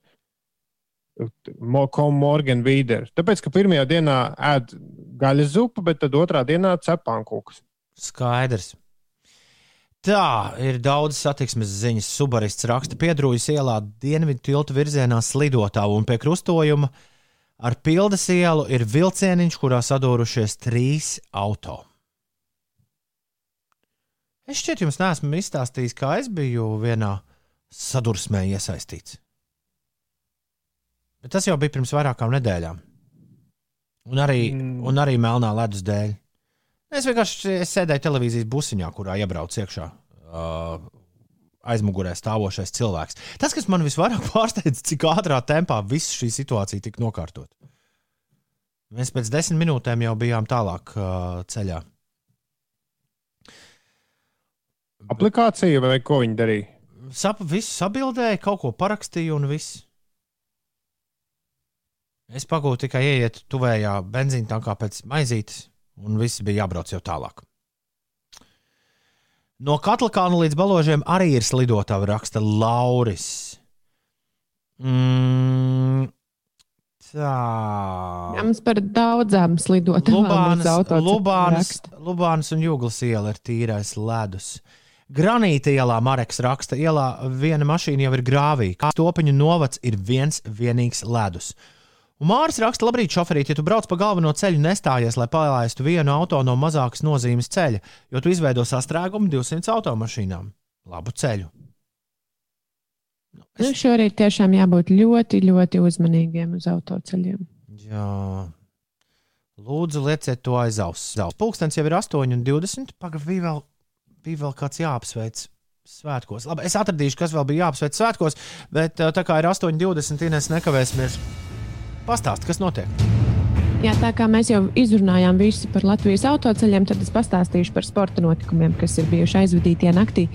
Komorganu vīderi. Tāpēc, ka pirmajā dienā ēd gaļas zupu, bet tad otrā dienā cepānkūks. Skaidrs. Tā ir daudz satiksmes ziņas. Subarists raksta, piedrūjas ielā dienvidu tiltu virzienā slidotā un pie krustojuma ar pildas ielu ir vilcieniņš, kurā sadūrušies trīs auto. Es šķiet, jums neesmu izstāstījis, kā es biju vienā sadursmē iesaistīts. Bet tas jau bija pirms vairākām nedēļām. Un arī, mm. un arī melnā ledus dēļ. Es vienkārši es sēdēju televīzijas busiņā, kurā iebraucu iekšā uh, aizmugurē stāvošais cilvēks. Tas, kas man visvairāk pārsteidz, cik ātrā tempā viss šī situācija tika nokārtot. Mēs pēc desmit minūtēm jau bijām tālāk uh, ceļā. Aplikācija vai ko viņi darīja? Sap, visu sabildēju, kaut ko parakstīju un viss. Es pagūtu tikai ieiet tuvējā benzīna tankā pēc maizītes, un viss bija jābrauc jau tālāk. No Katlakāna līdz Baložiem arī ir slidotava, raksta Lauris. Mm, tā. Jā, mums par daudzām slidotām Lubānas, Lubānas, Lubānas un Jūglas iela ir tīrais ledus. Granīta ielā Mareks raksta, ielā viena mašīna jau ir grāvī. Kā stopiņu novads ir viens vienīgs ledus. Un Māris raksta, labrīt, šoferīt, ja tu brauc pa galveno ceļu, nestājies, lai palaistu vienu auto no mazākas nozīmes ceļa, jo tu izveido sastrēgumu 200 automašīnām. Labu ceļu! Nu, šorīt tiešām jābūt ļoti, ļoti uzmanīgiem uz autoceļiem. Jā. Lūdzu, lieciet to aiz auss. Pūkstens jau ir 8,20. Pagaidām, bija vēl, bija vēl kāds jāapsveic. svētkos. Labi, es atradīšu, kas vēl bija jāapsveic svētkos, bet tā kā ir 8,20, Ines nekavēsimies. Pastāst, kas notiek? Jā, tā kā mēs jau izrunājām visu par Latvijas autoceļiem, tad es pastāstīšu par sporta notikumiem, kas ir bijuši aizvadītajā naktī.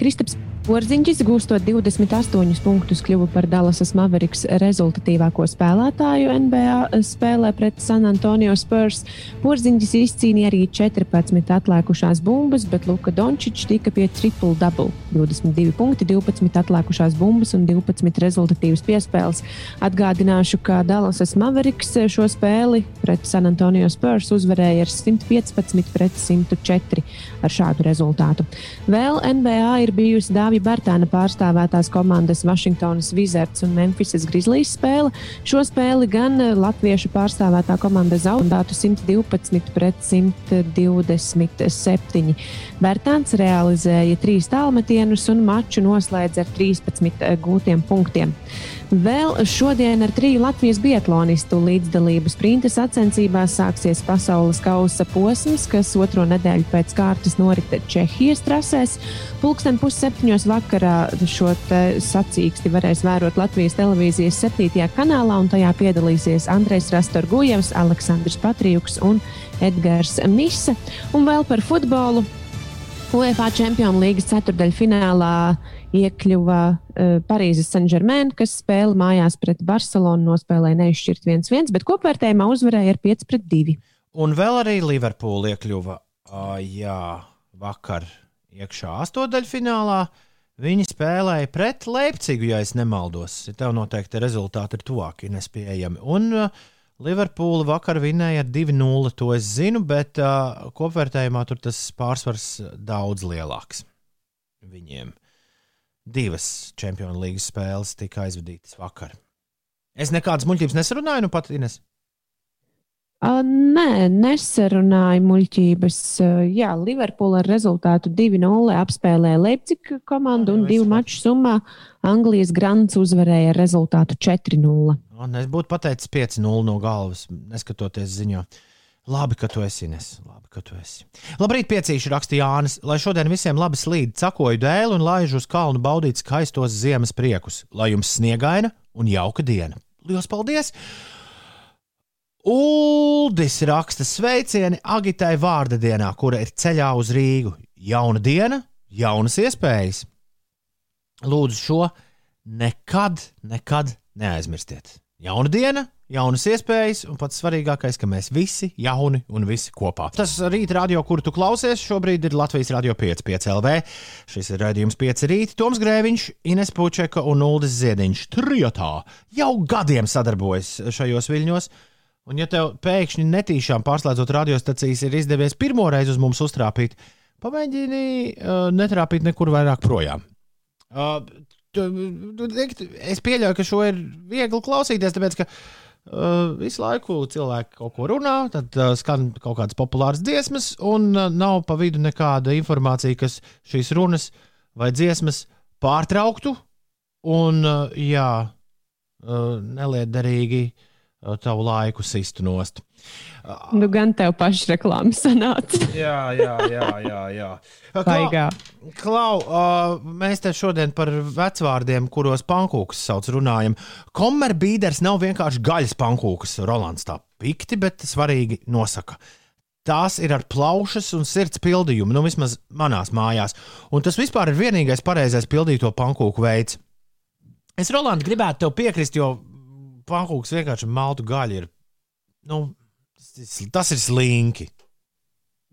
Kristaps Porziņģis, gūstot 28 punktus, kļuva par Dallasas Mavericks rezultatīvāko spēlētāju NBA spēlē pret San Antonio Spurs. Porziņģis izcīnīja arī 14 atlikušās bumbas, bet Luka Dončičs tika pie triple double - 22 punkti, 12 atlikušās bumbas un 12 rezultatīvas piespēles. Atgādināšu, ka Dallasas Mavericks šo spēli pret San Antonio Spurs uzvarēja ar 115 pret 104 ar šādu rezultātu. Vēl NBA ir bijusi Dāvija Bērtāna pārstāvētās komandas Washingtonas Wizards un Memphisas Grizzlies spēle. Šo spēli gan eh, latviešu pārstāvētā komanda zaudētu 112 pret 127. Bērtāns realizēja trīs tālmetienus un maču noslēdz ar 13 gūtiem punktiem. Vēl šodien ar triju Latvijas biatlonistu līdzdalību sprinta sacensībās sāksies pasaules kausa posms, kas otro nedēļu pēc kārtas norita Čehijas trasēs. Pulksten pusseptiņos vakarā šo sacīksti varēs vērot Latvijas televīzijas 7. kanālā, un tajā piedalīsies Andrejs Rastorgujevs, Aleksandrs Patrijuks un Edgars Misa. Un vēl par futbolu. UEFA Čempionu līgas ceturdaļfinālā iekļuva uh, Parīzes Saint-Germain, kas spēle mājās pret Barcelonu nospēlēja neizšķirt 1-1, bet kopvērtējumā uzvarēja ar 5-2. Un vēl arī Liverpoola iekļuva uh, jā, vakar iekšā astotdaļfinālā. Viņi spēlēja pret Leipzigu, ja nemaldos. Tev noteikti rezultāti ir tuvāki, nespējami. Un uh, Liverpoola vakar vinēja ar 2-0, to es zinu, bet uh, kopvērtējumā tur tas pārsvars daudz lielāks. Viņiem divas Champions League spēles tika aizvadītas vakar. Es nekādas muļķības nesarunāju, nu pat Ines. Uh, nē, nesarunāju muļķības. Uh, jā, Liverpoola ar rezultātu 2-0 apspēlēja Leipziga komandu un divu maču summā Anglijas Grants uzvarēja ar rezultātu 4-0. Un es būtu pateicis 5-0 no galvas, neskatoties ziņā. Labi, ka tu esi Ines. Labi, ka tu esi. Labrīt, piecīši rakstīja Jānis, lai šodien visiem labi slīd, cakoju dēlu un laižu uz kalnu baudīt skaistos ziemas priekus, lai jums sniegaina un jauka diena. Lielas paldies! Uldis raksta sveicieni Agitai vārda dienā, kura ir ceļā uz Rīgu. Jauna diena, jaunas iespējas. Lūdzu, šo nekad, nekad neaizmirstiet. Jauna diena, jaunas iespējas, un pats svarīgākais, ka mēs visi jauni un visi kopā. Tas rīt radio, kuru tu klausies, šobrīd ir Latvijas radio 5,5 LV. Šis ir raidījums 5 rīt. Toms Grēviņš, Ines Pučeka un Uldis Ziediņš trijotā jau gadiem sadarbojas šajos viļņos. Un, ja tev pēkšņi netīšām pārslēdzot radiostacijas, ir izdevies pirmo reizi uz mums uztrāpīt, pamēģini uh, netrāpīt nekur vairāk projām. Uh, es pieļauju, ka šo ir viegli klausīties, tāpēc ka uh, visu laiku cilvēki kaut ko runā, tad uh, skan kaut kādas populāras dziesmas, un uh, nav pa vidu nekāda informācija, kas šīs runas vai dziesmas pārtrauktu. Un, uh, jā, uh, neliederīgi uh, tavu laiku sistu nost. Nu, gan tev pašai reklāmas sanāca. jā, jā, jā. jā, jā. Baigā. Klau, uh, mēs te šodien par vecvārdiem, kuros pankūks sauc, runājam. Komerbīders nav vienkārši gaļas pankūks, Rolands tā pikti, bet svarīgi nosaka. Tās ir ar plaušas un sirds pildījumu, nu vismaz manās mājās. Un tas vispār ir vienīgais pareizais pildīto pankūku veids. Es, Roland, gribētu tev piekrist, jo pankūks vienkārši maltu gaļa ir. Nu, tas ir slinki.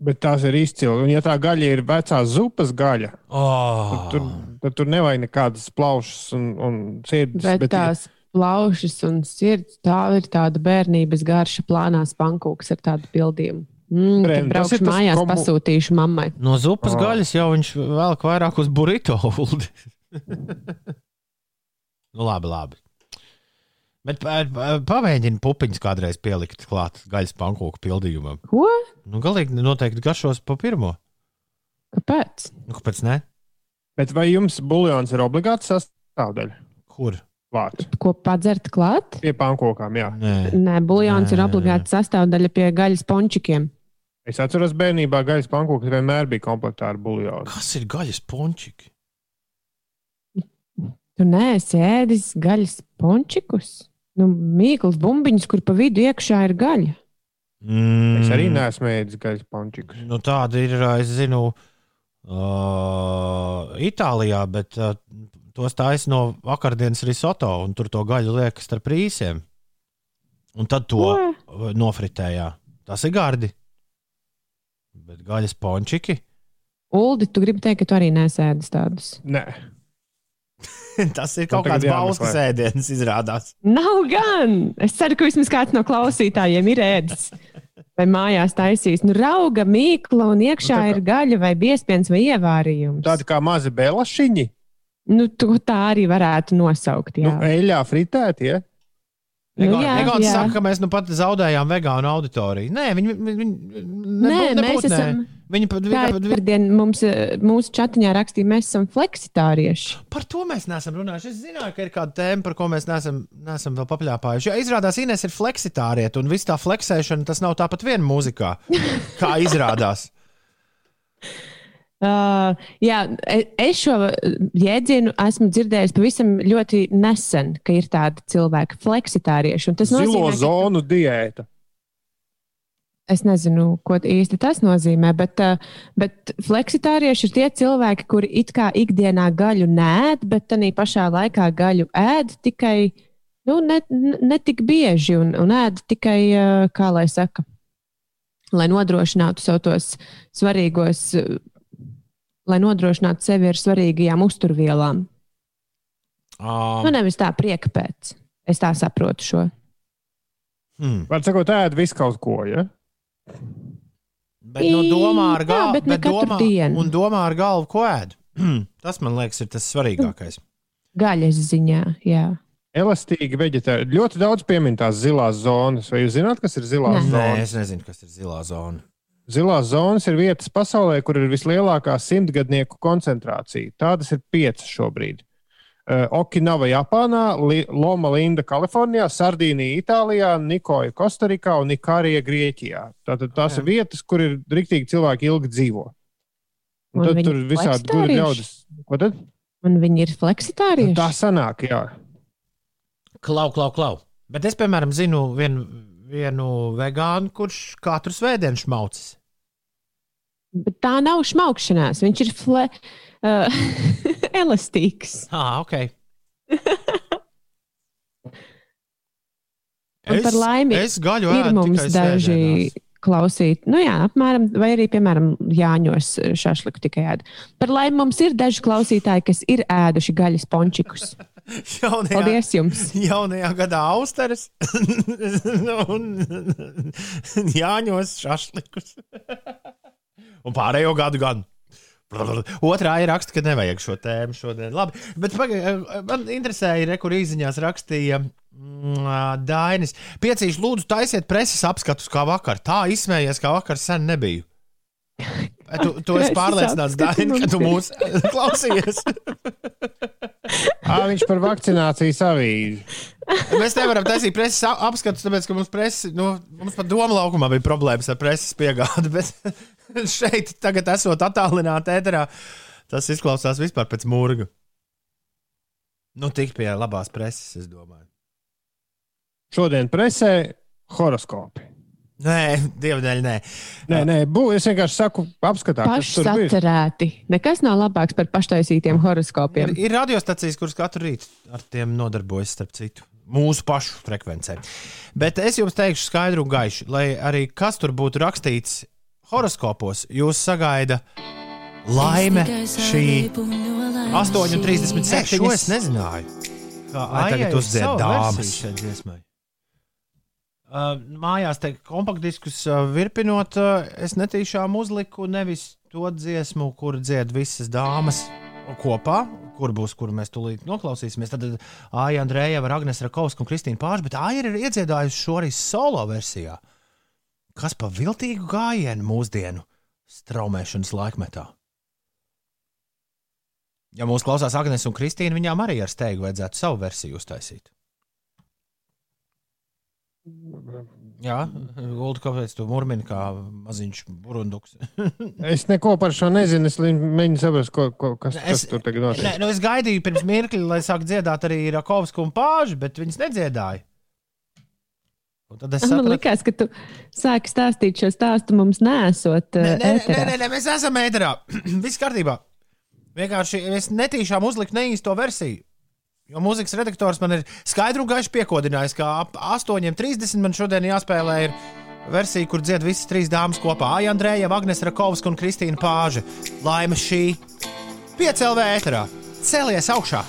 Bet tās ir izcili. Un, ja tā gaļa ir vecā zupas gaļa, oh. tad, tur, tad tur nevajag nekādas plaušas un, un sirds. Bet, bet tās plaušas un sirds, tā ir tāda bērnības garša plānās pankūks ar tādu pildījumu. Mm, Brem, braukšu ir tas mājās, komu- pasūtīšu mammai. No zupas oh. gaļas jau viņš velk vairāk uz burrito. Nu, labi, labi. Bet pa- pa- pamēģini pupiņus kādreiz pielikt klāt gaļas pankūku pildījumam. Ko? Nu, galīgi noteikti garšos pa pirmo. Kāpēc? Nu, kāpēc ne? Bet vai jums buļļons ir obligāti sastāvdaļa? Kur? Klāt Ko padzert klāt? pie pankokām, jā. Nē. Nē, buļļons ir obligāti sastāvdaļa pie gaļas pončikiem. Es atceros, bērnībā gaļas pankoks vienmēr bija komplektā ar buļļonu. Kas ir gaļas pončiki? Tu neesi ēdis gaļas pončikus? Nu, mīklas bumbiņas, kur pa vidu iekšā ir gaļa. Mm, Es arī neesmu ēdis gaļas pančikus. Nu, tāda ir, es zinu, uh, Itālijā, bet uh, tos taisa no vakardienas risoto, un tur to gaļu liek starp rīsiem. Un tad to Ko? nofritējā. Tas ir gardi. Bet gaļas pončiki. Uldi, tu gribi teikt, ka tu arī nesēdi tādus? Nē, Tas ir Man kaut kāds bauskas ēdiens, izrādās. Nav gan. Es ceru, ka vismaz kāds no klausītājiem ir ēdis. Vai mājās taisīs. Nu, rauga, mīkla un iekšā Nu, kā- ir gaļa vai biespiens vai ievārījums. tādi kā mazi belašiņi. Nu, to tā arī varētu nosaukt. Jā. Nu, eļļā fritēti. Ja? Nu, Egon- jā, Egons jā. saka, ka mēs nu pat zaudējām vegānu auditoriju. Nē, viņi, viņi, viņi Nē, nebūtu, mēs nebūtu, esam. nē. Viņi pat, Tā viņi, ir dien, mums, eh, mūsu chatiņā rakstīja, mēs esam fleksitārieši. Par to mēs neesam runājuši. Es zināju, ka ir kāda tēma, par ko mēs neesam, neesam vēl papļāpājuši. Jo izrādās, Inês ir fleksitārieta, un viss tā fleksēšana tas nav tāpat vien mūzikā, kā izrādās. Uh, jā, e- es šo jēdzienu esmu dzirdējis pavisam ļoti nesen, ka ir tādi cilvēki, fleksitārieši. un Tas Zilo nozīmē, ka zonu diēta. Es nezinu, ko īsti tas nozīmē, bet, uh, bet fleksitārieši ir tie cilvēki, kuri it kā ikdienā gaļu nēd, bet tā pašā laikā gaļu ēd tikai nu, ne, ne, tik bieži un, un ēd tikai, uh, kā lai saka, lai nodrošinātu sev tos svarīgos, lai nodrošinātu sevi ar svarīgajām uzturvielām. Um, Nu, nevis tā prieka pēc. Es tā saprotu šo. hmm. Var sakot, ēd visu kaut ko. Ja? Bet nu, domā ar Jā, galvu, bet katru domā, dienu. un domā ar galvu, ko ēd. Tas man liekas, ir tas svarīgākais. Gaļas ziņā, jā. Elastīgi veģetāri. Ļoti daudz piemin tās zilās zonas. Vai jūs zināt, kas ir zilās Nē. Nē, zonas? es nezinu, kas ir zilā zona. Zilās zonas ir vietas pasaulē, kur ir vislielākā simtgadnieku koncentrācija. Tādas ir piecas šobrīd. Uh, Okinava, Japānā, Li Loma Linda, Kalifornijā, Sardīnija, Itālijā, Nikoja, Kostarikā un Nikārija, Grieķijā. Tātad tās Jā. ir vietas, kur ir riktīgi cilvēki ilgi dzīvo. Un Un tad tur ir visādi gudri ļaudis. Ko tad? Un viņi ir fleksitārieši. Tā sanāk, jā. Klau, klau, klau. Bet es, piemēram, zinu vienu, vienu vegānu, kurš katru svētdienu šmaucis. Bet tā nav šmaukšanās. Viņš ir fle, uh, elastīgs. Ah, ok. Un par laimi es gaļu Ir ēdu mums tikai daži svētdienās. klausīt, nu jā, apmēram, vai arī, piemēram, Jāņos šašliku tikai ēd. Par laimi mums ir daži klausītāji, kas ir ēduši gaļas pončikus. Jaunajā, Paldies jums! jaunajā gadā austeres un Jāņos šašlikus. Un pārējo gadu gan. Otrā ir raksta, ka nevajag šo tēmu šodien. Labi, bet pagai, man interesēja, re, kur īsiņās rakstīja mm, Dainis. Piecīši, lūdzu, taisiet preses apskatus kā vakar. Tā izsmējies, kā vakar sen nebija. Tu, tu esi pārliecināts, Dainis, ka tu mūs klausījies. À, viņš par vakcinācijas avīzi. Mēs nevaram taisīt preses apskatus, tāpēc, ka mums, presi, nu, mums pat doma laukumā bija problēmas ar preses piegādi. Bet šeit, tagad, esot attālināti ēterā, tas izklausās vispār pēc mūrga. Nu, tik pie labās preses, es domāju. Šodien presē horoskopi. Nē, dievdēļ, nē. Nē, nē, bū, es vienkārši saku, apskatā, kas tur bija. Pašsacerēti. Nekas nav labāks par paštaisītiem Ir, horoskopiem. ir radiostacijas, kuras katru rītu ar tiem nodarbojas, starp citu, mūsu pašu frekvencē. Bet es jums teikšu skaidru un gaišu, lai arī kas tur būtu rakstīts horoskopos, jūs sagaida laime šī 8,37. Šo es nezināju. Kā Ai, tagad uzdzied dāmas. versiju šai dziesmai. Uh, mājās te kompaktdiskus uh, virpinot, uh, es netīšām uzliku nevis to dziesmu, kur dzied visas dāmas kopā, kur būs, kuru mēs tūlīt noklausīsimies. Tad Aija Andrēja, Agnēs Rakovska un Kristīna Pārša, bet Aija ir iedziedājusi šo arī solo versijā. Kas pa viltīgu gājienu mūsdienu straumēšanas laikmetā? Ja mūsu klausās Agnēs un Kristīna, viņām arī ar steigu vajadzētu savu versiju uztaisīt. Jā, Gulda, kāpēc tu murmini kā maziņš burunduks? Es neko par šo nezinu. Es mēģinu saprast, ko, ko, kas, Nē, kas tur tagad notiek. Nu es gaidīju pirms mirkļa, lai sāktu dziedāt arī Rakovska un Pāžu, bet viņas nedziedāja. Tad es Man sapratu, liekas, ka tu sāki stāstīt šo stāstu mums nesot. Nē, nē, nē, ēterā. nē, nē, mēs esam ēterā. Viss kārtībā. Vienkārši es netīšām uzliku neīsto versiju. Jo mūzikas redaktors man ir skaidru un gaišu piekodinājis, ka ap 8.30 man šodien jāspēlē ir versija, kur dzied visas trīs dāmas kopā. Aija Andrēja, Agnēs Rakovska un Kristīna Pāža. Laima šī 5 LV ēterā. Celies augšā!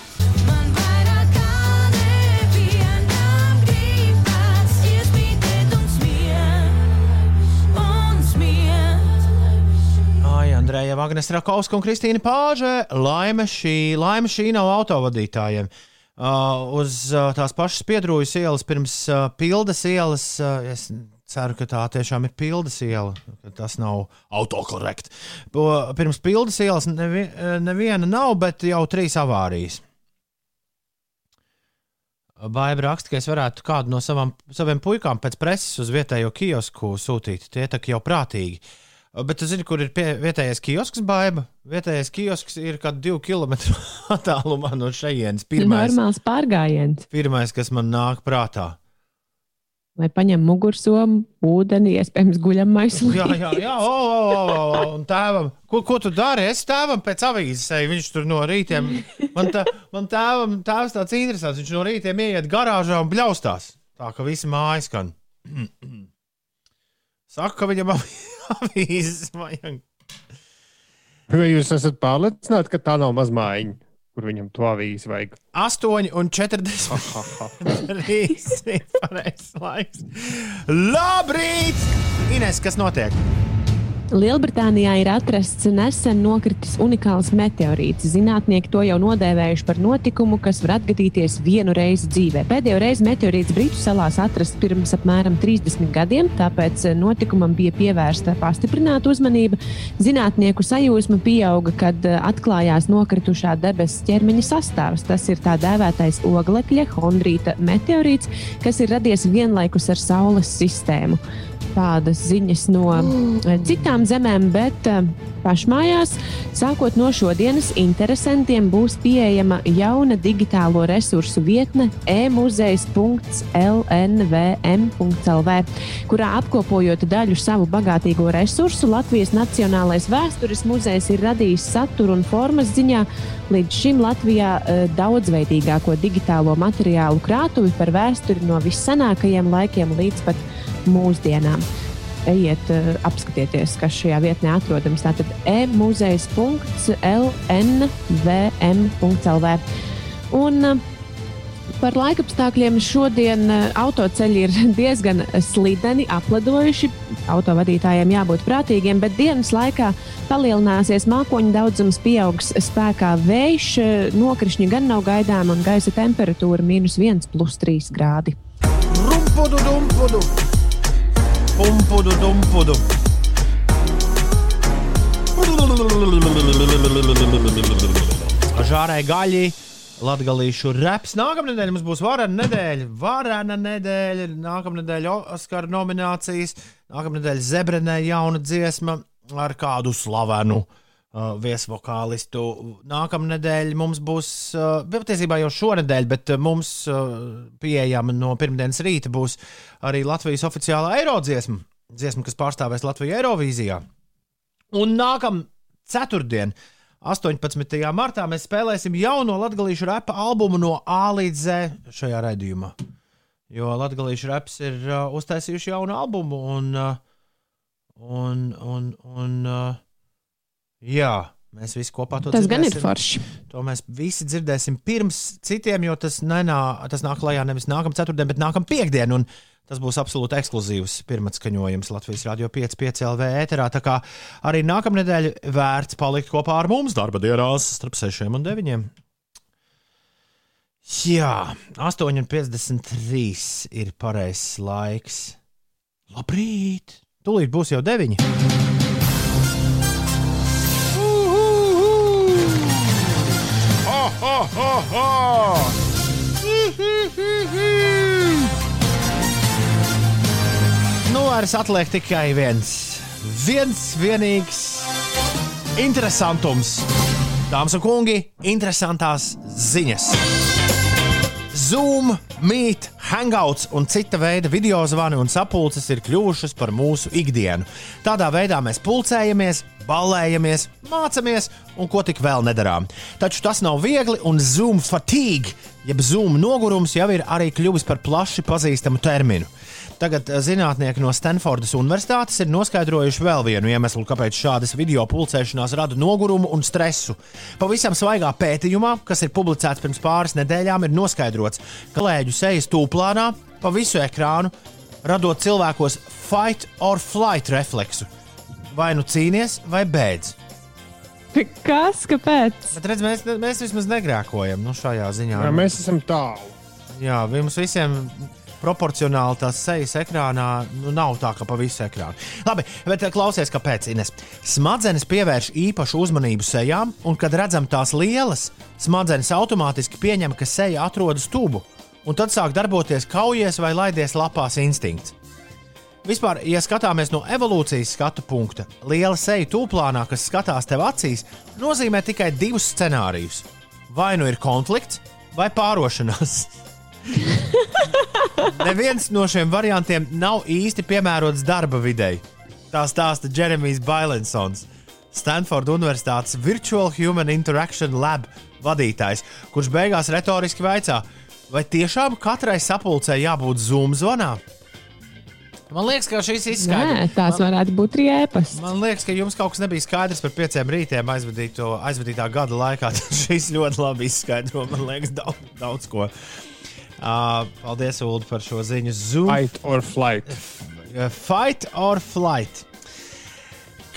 Andrēja, Agnēs Rakovska un Kristīna Pāža. Laima šī, laima šī nav autovadītājiem. Uh, uz uh, tās pašas piedrūjas ielas, pirms uh, pildas ielas. Uh, es ceru, ka tā tiešām ir pildas iela. Tas nav autokorrekt. Pirms pildas ielas nevi, uh, neviena nav, bet jau trīs avārijas. Baiba raksta, ka es varētu kādu no savām, saviem puikām pēc preses uz vietējo kiosku sūtīt. Tie tā jau prātīgi. Bet tu zini, kur ir pie, vietējais kiosks, baiba? Vietējais kiosks ir kaut kādā divu kilometru attālumā no šejienes. Pirmais, Normāls pārgājiens. pirmais, kas man nāk prātā. Vai paņem mugursomu, ūdeni, iespējams, guļam maisu. Jā, jā, jā, o, o, o, o, un tēvam, ko, ko tu dari? Es tēvam pēc avīzes eju, viņš tur no rītiem. Man, tā, man tēvam tēvs tāds interesants, viņš no rītiem ieiet garāžā un bļaustās. Tā ka visi mājas skan. Saka, ka viņam avī- avīzes vajag. Vai jūs esat pārliecināti, ka tā nav mazmaiņa, kur viņam to avīzi vajag? 8 un 40. Rīts ir pareizs laiks. Labrīt! Ines, kas notiek? Lielbritānijā ir atrasts nesen nokritis unikāls meteorīts. Zinātnieki to jau nodēvējuši par notikumu, kas var atgadīties vienu reizi dzīvē. Pēdējo reizi meteorīts Britu salās atrasts pirms apmēram 30 gadiem, tāpēc notikumam bija pievērsta pastiprināta uzmanība. Zinātnieku sajūsma pieauga, kad eh, atklājās nokritušā debesu ķermeņa sastāvs. Tas ir tā dēvētais oglekļa chondrīta meteorīts, kas ir radies vienlaikus ar Saules sistēmu tādas ziņas no eh, citām zemēm, bet eh, pašmājās, sākot no šodienas, interesantiem būs pieejama jauna digitālo resursu vietne e-muzejs.lnvm.lv, kurā apkopojot daļu savu bagātīgo resursu, Latvijas Nacionālais vēstures muzejs ir radījis satura un formas ziņā. Līdz šim Latvijā eh, daudzveidīgāko digitālo materiālu krātuvi par vēsturi no vissenākajiem laikiem līdz pat mūsdienām. Ejiet, uh, apskatieties, kas šajā vietnē atrodams. Tātad e-muzejs.lnvm.lv. Un uh, par laikapstākļiem šodien uh, autoceļi ir diezgan slideni, apledojuši. Autovadītājiem jābūt prātīgiem, bet dienas laikā palielināsies mākoņu daudzums, pieaugs spēkā vējš, nokrišņi gan nav gaidām, un gaisa temperatūra - minus 1,3 grādi. Rumpudu, dumpudu, pumpudu, dumpudu. Žārai gaļi, latgalīšu reps. Nākamā nedēļa mums būs varena nedēļa. Varena nedēļa, nākamā nedēļa Oskara nominācijas, nākamā nedēļa Zebrenē jauna dziesma ar kādu slavenu uh, viesvokālistu. Nākamā nedēļa mums būs, uh, patiesībā jau šonadēļ, bet uh, mums uh, pieejama no pirmdienas rīta būs arī Latvijas oficiālā eirodziesma. Dziesma, kas pārstāvēs Latviju Eirovīzijā. Un nākamā ceturtdiena, 18. martā, mēs spēlēsim jauno latviešu repa albumu no A līdz Z šajā raidījumā. Jo latviešu reps ir uh, uztaisījuši jaunu albumu, un, uh, un, un, un uh, jā, mēs visi kopā to Tas gan ir dzirdēsim. forši. To mēs visi dzirdēsim pirms citiem, jo tas, nenā, tas nāk klajā nevis nākamā ceturtdiena, bet nākamā piekdiena. un Tas būs absolūti ekskluzīvs pirmatskaņojums Latvijas Rādio 5,5 LV ēterā. Tā kā arī nākamā nedēļa vērts palikt kopā ar mums darba dienās starp 6 un 9. Jā, 8,53 ir pareizs laiks. Labrīt! Tūlīt būs jau 9. Ha, ha, ha, ha! vairs atliek tikai viens, viens vienīgs interesantums. Dāmas un kungi, interesantās ziņas. Zoom, Meet, Hangouts un cita veida video zvani un sapulces ir kļuvušas par mūsu ikdienu. Tādā veidā mēs pulcējamies, ballējamies, mācāmies un ko tik vēl nedarām. Taču tas nav viegli, un Zoom fatigue, jeb Zoom nogurums, jau ir arī kļuvis par plaši pazīstamu terminu. Tagad eh, zinātnieki no Stanfordas Universitātes ir noskaidrojuši vēl vienu iemeslu, kāpēc šādas video pulcēšanās rada nogurumu un stresu. Pavisam svaigā pētījumā, kas ir publicēts pirms pāris nedēļām, ir noskaidrots, ka lēģu sejas tūplānā pa visu ekrānu radot cilvēkos fight or flight refleksu. Vai nu cīnies, vai beidz. Kas? Kāpēc? Bet redz, mēs, mēs vismaz negrēkojam nu, šajā ziņā. Jā, mēs esam tālu. Jā, mums visiem proporcionāli tās sejas ekrānā nu, nav tā, ka pa visu ekrānu. Labi, bet eh, klausies, kāpēc Ines. Smadzenes pievērš īpašu uzmanību sejām, un, kad redzam tās lielas, smadzenes automātiski pieņem, ka seja atrodas tuvu, un tad sāk darboties kaujies vai laidies lapās instinkts. Vispār, ja skatāmies no evolūcijas skatu punkta, liela seja tūplānā, kas skatās tev acīs, nozīmē tikai divus scenārijus. Vai nu ir konflikts, vai pārošanās. Neviens no šiem variantiem nav īsti piemērots darba videi. Tā stāsta Jeremijs Bailensons, Stanford Universitātes Virtual Human Interaction Lab vadītājs, kurš beigās retoriski vaicā, vai tiešām katrai sapulcē jābūt Zoom zvanā? Man liekas, ka šis Nē, izskaidrs. tās varētu būt riepas. Man liekas, ka jums kaut kas nebija skaidrs par pieciem rītiem aizvadīto, aizvadītā gada laikā. Tad šis ļoti labi izskaidro, man liekas, daudz, daudz ko. Uh, paldies, Ulu, par šo ziņu. Zoom Fight or flight. Uh, Fight or flight.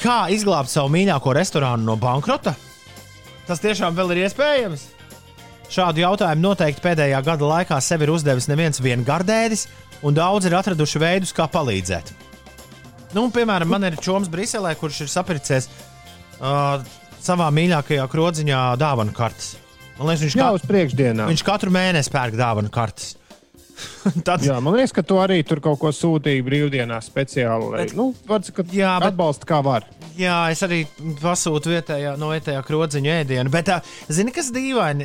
Kā izglābt savu mīļāko restorānu no bankrota? Tas tiešām vēl ir iespējams. Šādu jautājumu noteikti pēdējā gada laikā sev ir uzdevis neviens viengardēdis, un daudzi ir atraduši veidus, kā palīdzēt. Nu, piemēram, man ir čoms Briselē, kurš ir sapircies uh, savā mīļākajā krodziņā dāvanu kartes. Man liekas, viņš, kā, uz priekšdienām. viņš katru mēnesi pērk dāvanu kartes. Tad, Jā, man liekas, ka tu arī tur kaut ko sūtīji brīvdienās speciāli. Bet- nu, varbūt, ka Jā, bet- atbalsta kā var. Jā, es arī pasūtu vietējā, no vietējā krodziņa ēdienu. Bet, zini, kas dīvaini?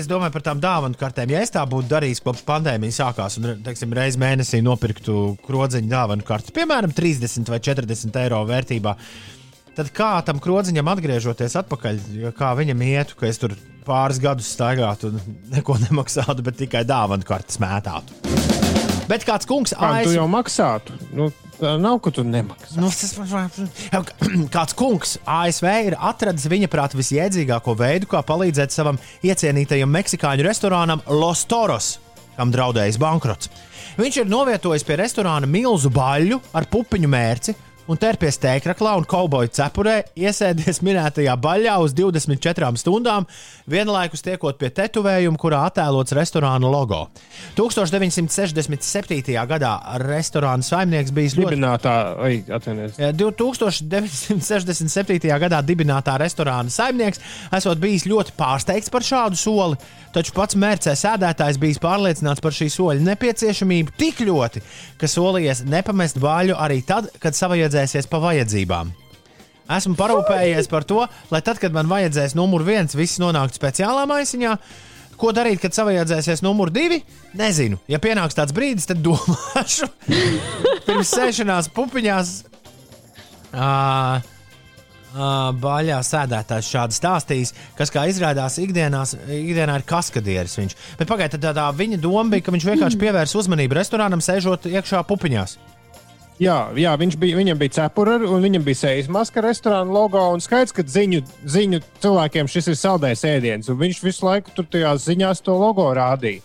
Es domāju par tām dāvanu kartēm. Ja es tā būtu darījis kopš pandēmijas sākās un teiksim, reizes mēnesī nopirktu krodziņu dāvanu karti, piemēram, 30 vai 40 eiro vērtībā, tad kā tam krodziņam atgriežoties atpakaļ, kā viņam ietu, ka es tur pāris gadus staigātu un neko nemaksātu, bet tikai dāvanu kartes mētātu. Bet kāds kungs Kā tu ASV jau maksātu? Nu, nav, ka tu nemaksā. Nu, tas, kāds kungs ASV ir atradis viņa prāt visjēdzīgāko veidu, kā palīdzēt savam iecienītajam meksikāņu restorānam Los Toros, kam draudējis bankrots. Viņš ir novietojis pie restorāna milzu baļu ar pupiņu mērci. Un terpies tēkraklā un kauboja cepurē, iesēdies minētajā baļā uz 24 stundām, vienlaikus tiekot pie tetovējuma, kurā attēlots restorāna logo. 1967. gadā restorāna saimnieks ļoti Dibinātā, ai, atvainojies. Ja, 1967. gadā dibinātā restorāna saimnieks esot bijis ļoti pārsteigts par šādu soli, taču pats mērcē sēdētājs bijis pārliecināts par šī soļa nepieciešamību tik ļoti, ka solījies nepamest bāļu arī tad, kad savajadzēsies pa vajadzībām. Esmu parūpējies par to, lai tad, kad man vajadzēs numur viens, viss nonāktu speciālā maisiņā. Ko darīt, kad savajadzēsies numur divi? Nezinu. Ja pienāks tāds brīdis, tad domāšu. Pirms sēšanās pupiņās Uh, uh, baļā sēdētājs šādi stāstījis, kas, kā izrādās, ikdienās, ikdienā ir kaskadieris. Viņš. Bet pagaidiet, tā, tā viņa doma bija, ka viņš vienkārši pievērs uzmanību restorānam, sēžot iekšā pupiņās. Jā, jā bija, viņam bija cepura, un viņam bija sejas maska, restorāna logo. Un skaidrs, ka ziņu, ziņu cilvēkiem šis ir saldējs ēdiens. un Viņš visu laiku tur tajās ziņās to logo rādīja.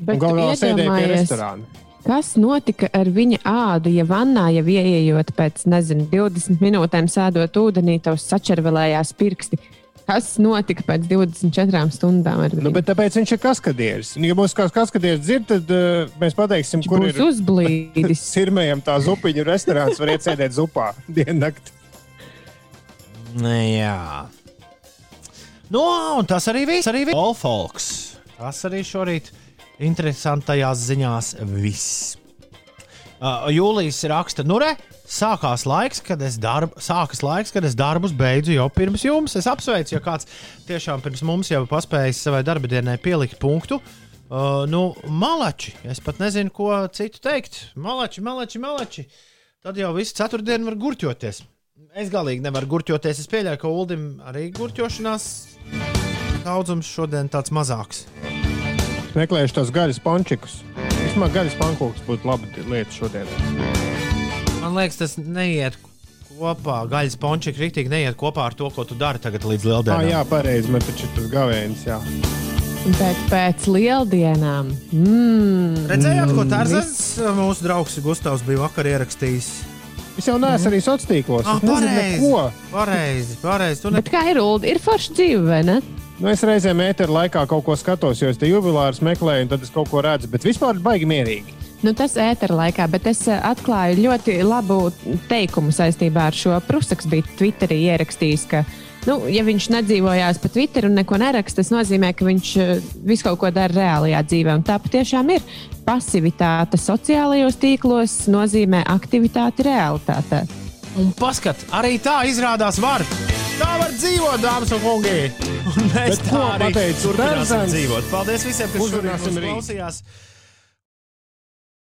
Galvā sēdēja pie restorāna. Kas notika ar viņa ādu, ja vannā jau ieejot pēc, nezinu, 20 minūtēm sēdot ūdenī, tev sačervelējās pirksti? Kas notika pēc 24 stundām Nu, tāpēc viņš ir kaskadieris. Un, ja mums kāds kaskadieris dzird, tad uh, mēs pateiksim, Viņš kur būs ir uzblīdis. sirmējam tā zupiņu restorāns, var iet sēdēt zupā diennakti. Jā. Nu, un tas arī viss. Arī viss. Olfolks. Tas arī šorīt interesantajās ziņās viss. Uh, Jūlijas raksta, nu, re, sākās laiks, kad es darbu, sākas laiks, kad es darbus beidzu jau pirms jums. Es apsveicu, ja kāds tiešām pirms mums jau paspējis savai darba dienai pielikt punktu. Uh, nu, malači, es pat nezinu, ko citu teikt. Malači, malači, malači. Tad jau visu ceturtdienu var gurķoties. Es galīgi nevaru gurķoties. Es pieļauju, ka Ulim arī gurķošanās daudzums šodien tāds mazāks. Meklējuši tos gaļas pančikus. Vismaz gaļas pankūks būtu laba lieta šodien. Man liekas, tas neiet kopā. Gaļas ponči kritīgi neiet kopā ar to, ko tu dari tagad līdz Ah, lieldienām. jā, pareizi. Man taču tas gavēnis. Jā. Bet pēc lieldienām. Mm, Redzējāt, ko Tārzans, mūsu draugs Gustavs, bija vakar ierakstījis? Es jau neesmu arī sociālos tīklos. Ah, pareizi. neko. Pareizi, pareizi. Tu ne... Bet kā ir Ulu? Ir forša dzīve, vai ne? Nu, es reizēm ēteru laikā kaut ko skatos, jo es te jubilārus meklēju, un tad es kaut ko redzu. Bet vispār baigi mierīgi. Nu, tas ētera laikā, bet es eh, atklāju ļoti labu teikumu saistībā ar šo. Prusaks bija Twitterī ierakstījis, ka, nu, ja viņš nedzīvojās pa Twitter un neko neraksta, tas nozīmē, ka viņš eh, visu kaut ko dara reālajā dzīvē. Un tā patiešām ir. Pasivitāte sociālajos tīklos nozīmē aktivitāti realitātē. Un paskat, arī tā izrādās var. Tā var dzīvot, dāmas un kungi. Un mēs Bet tā arī pateica turpināsim Tarzans? dzīvot. Paldies visiem, kas šodien mūs rīt. klausījās.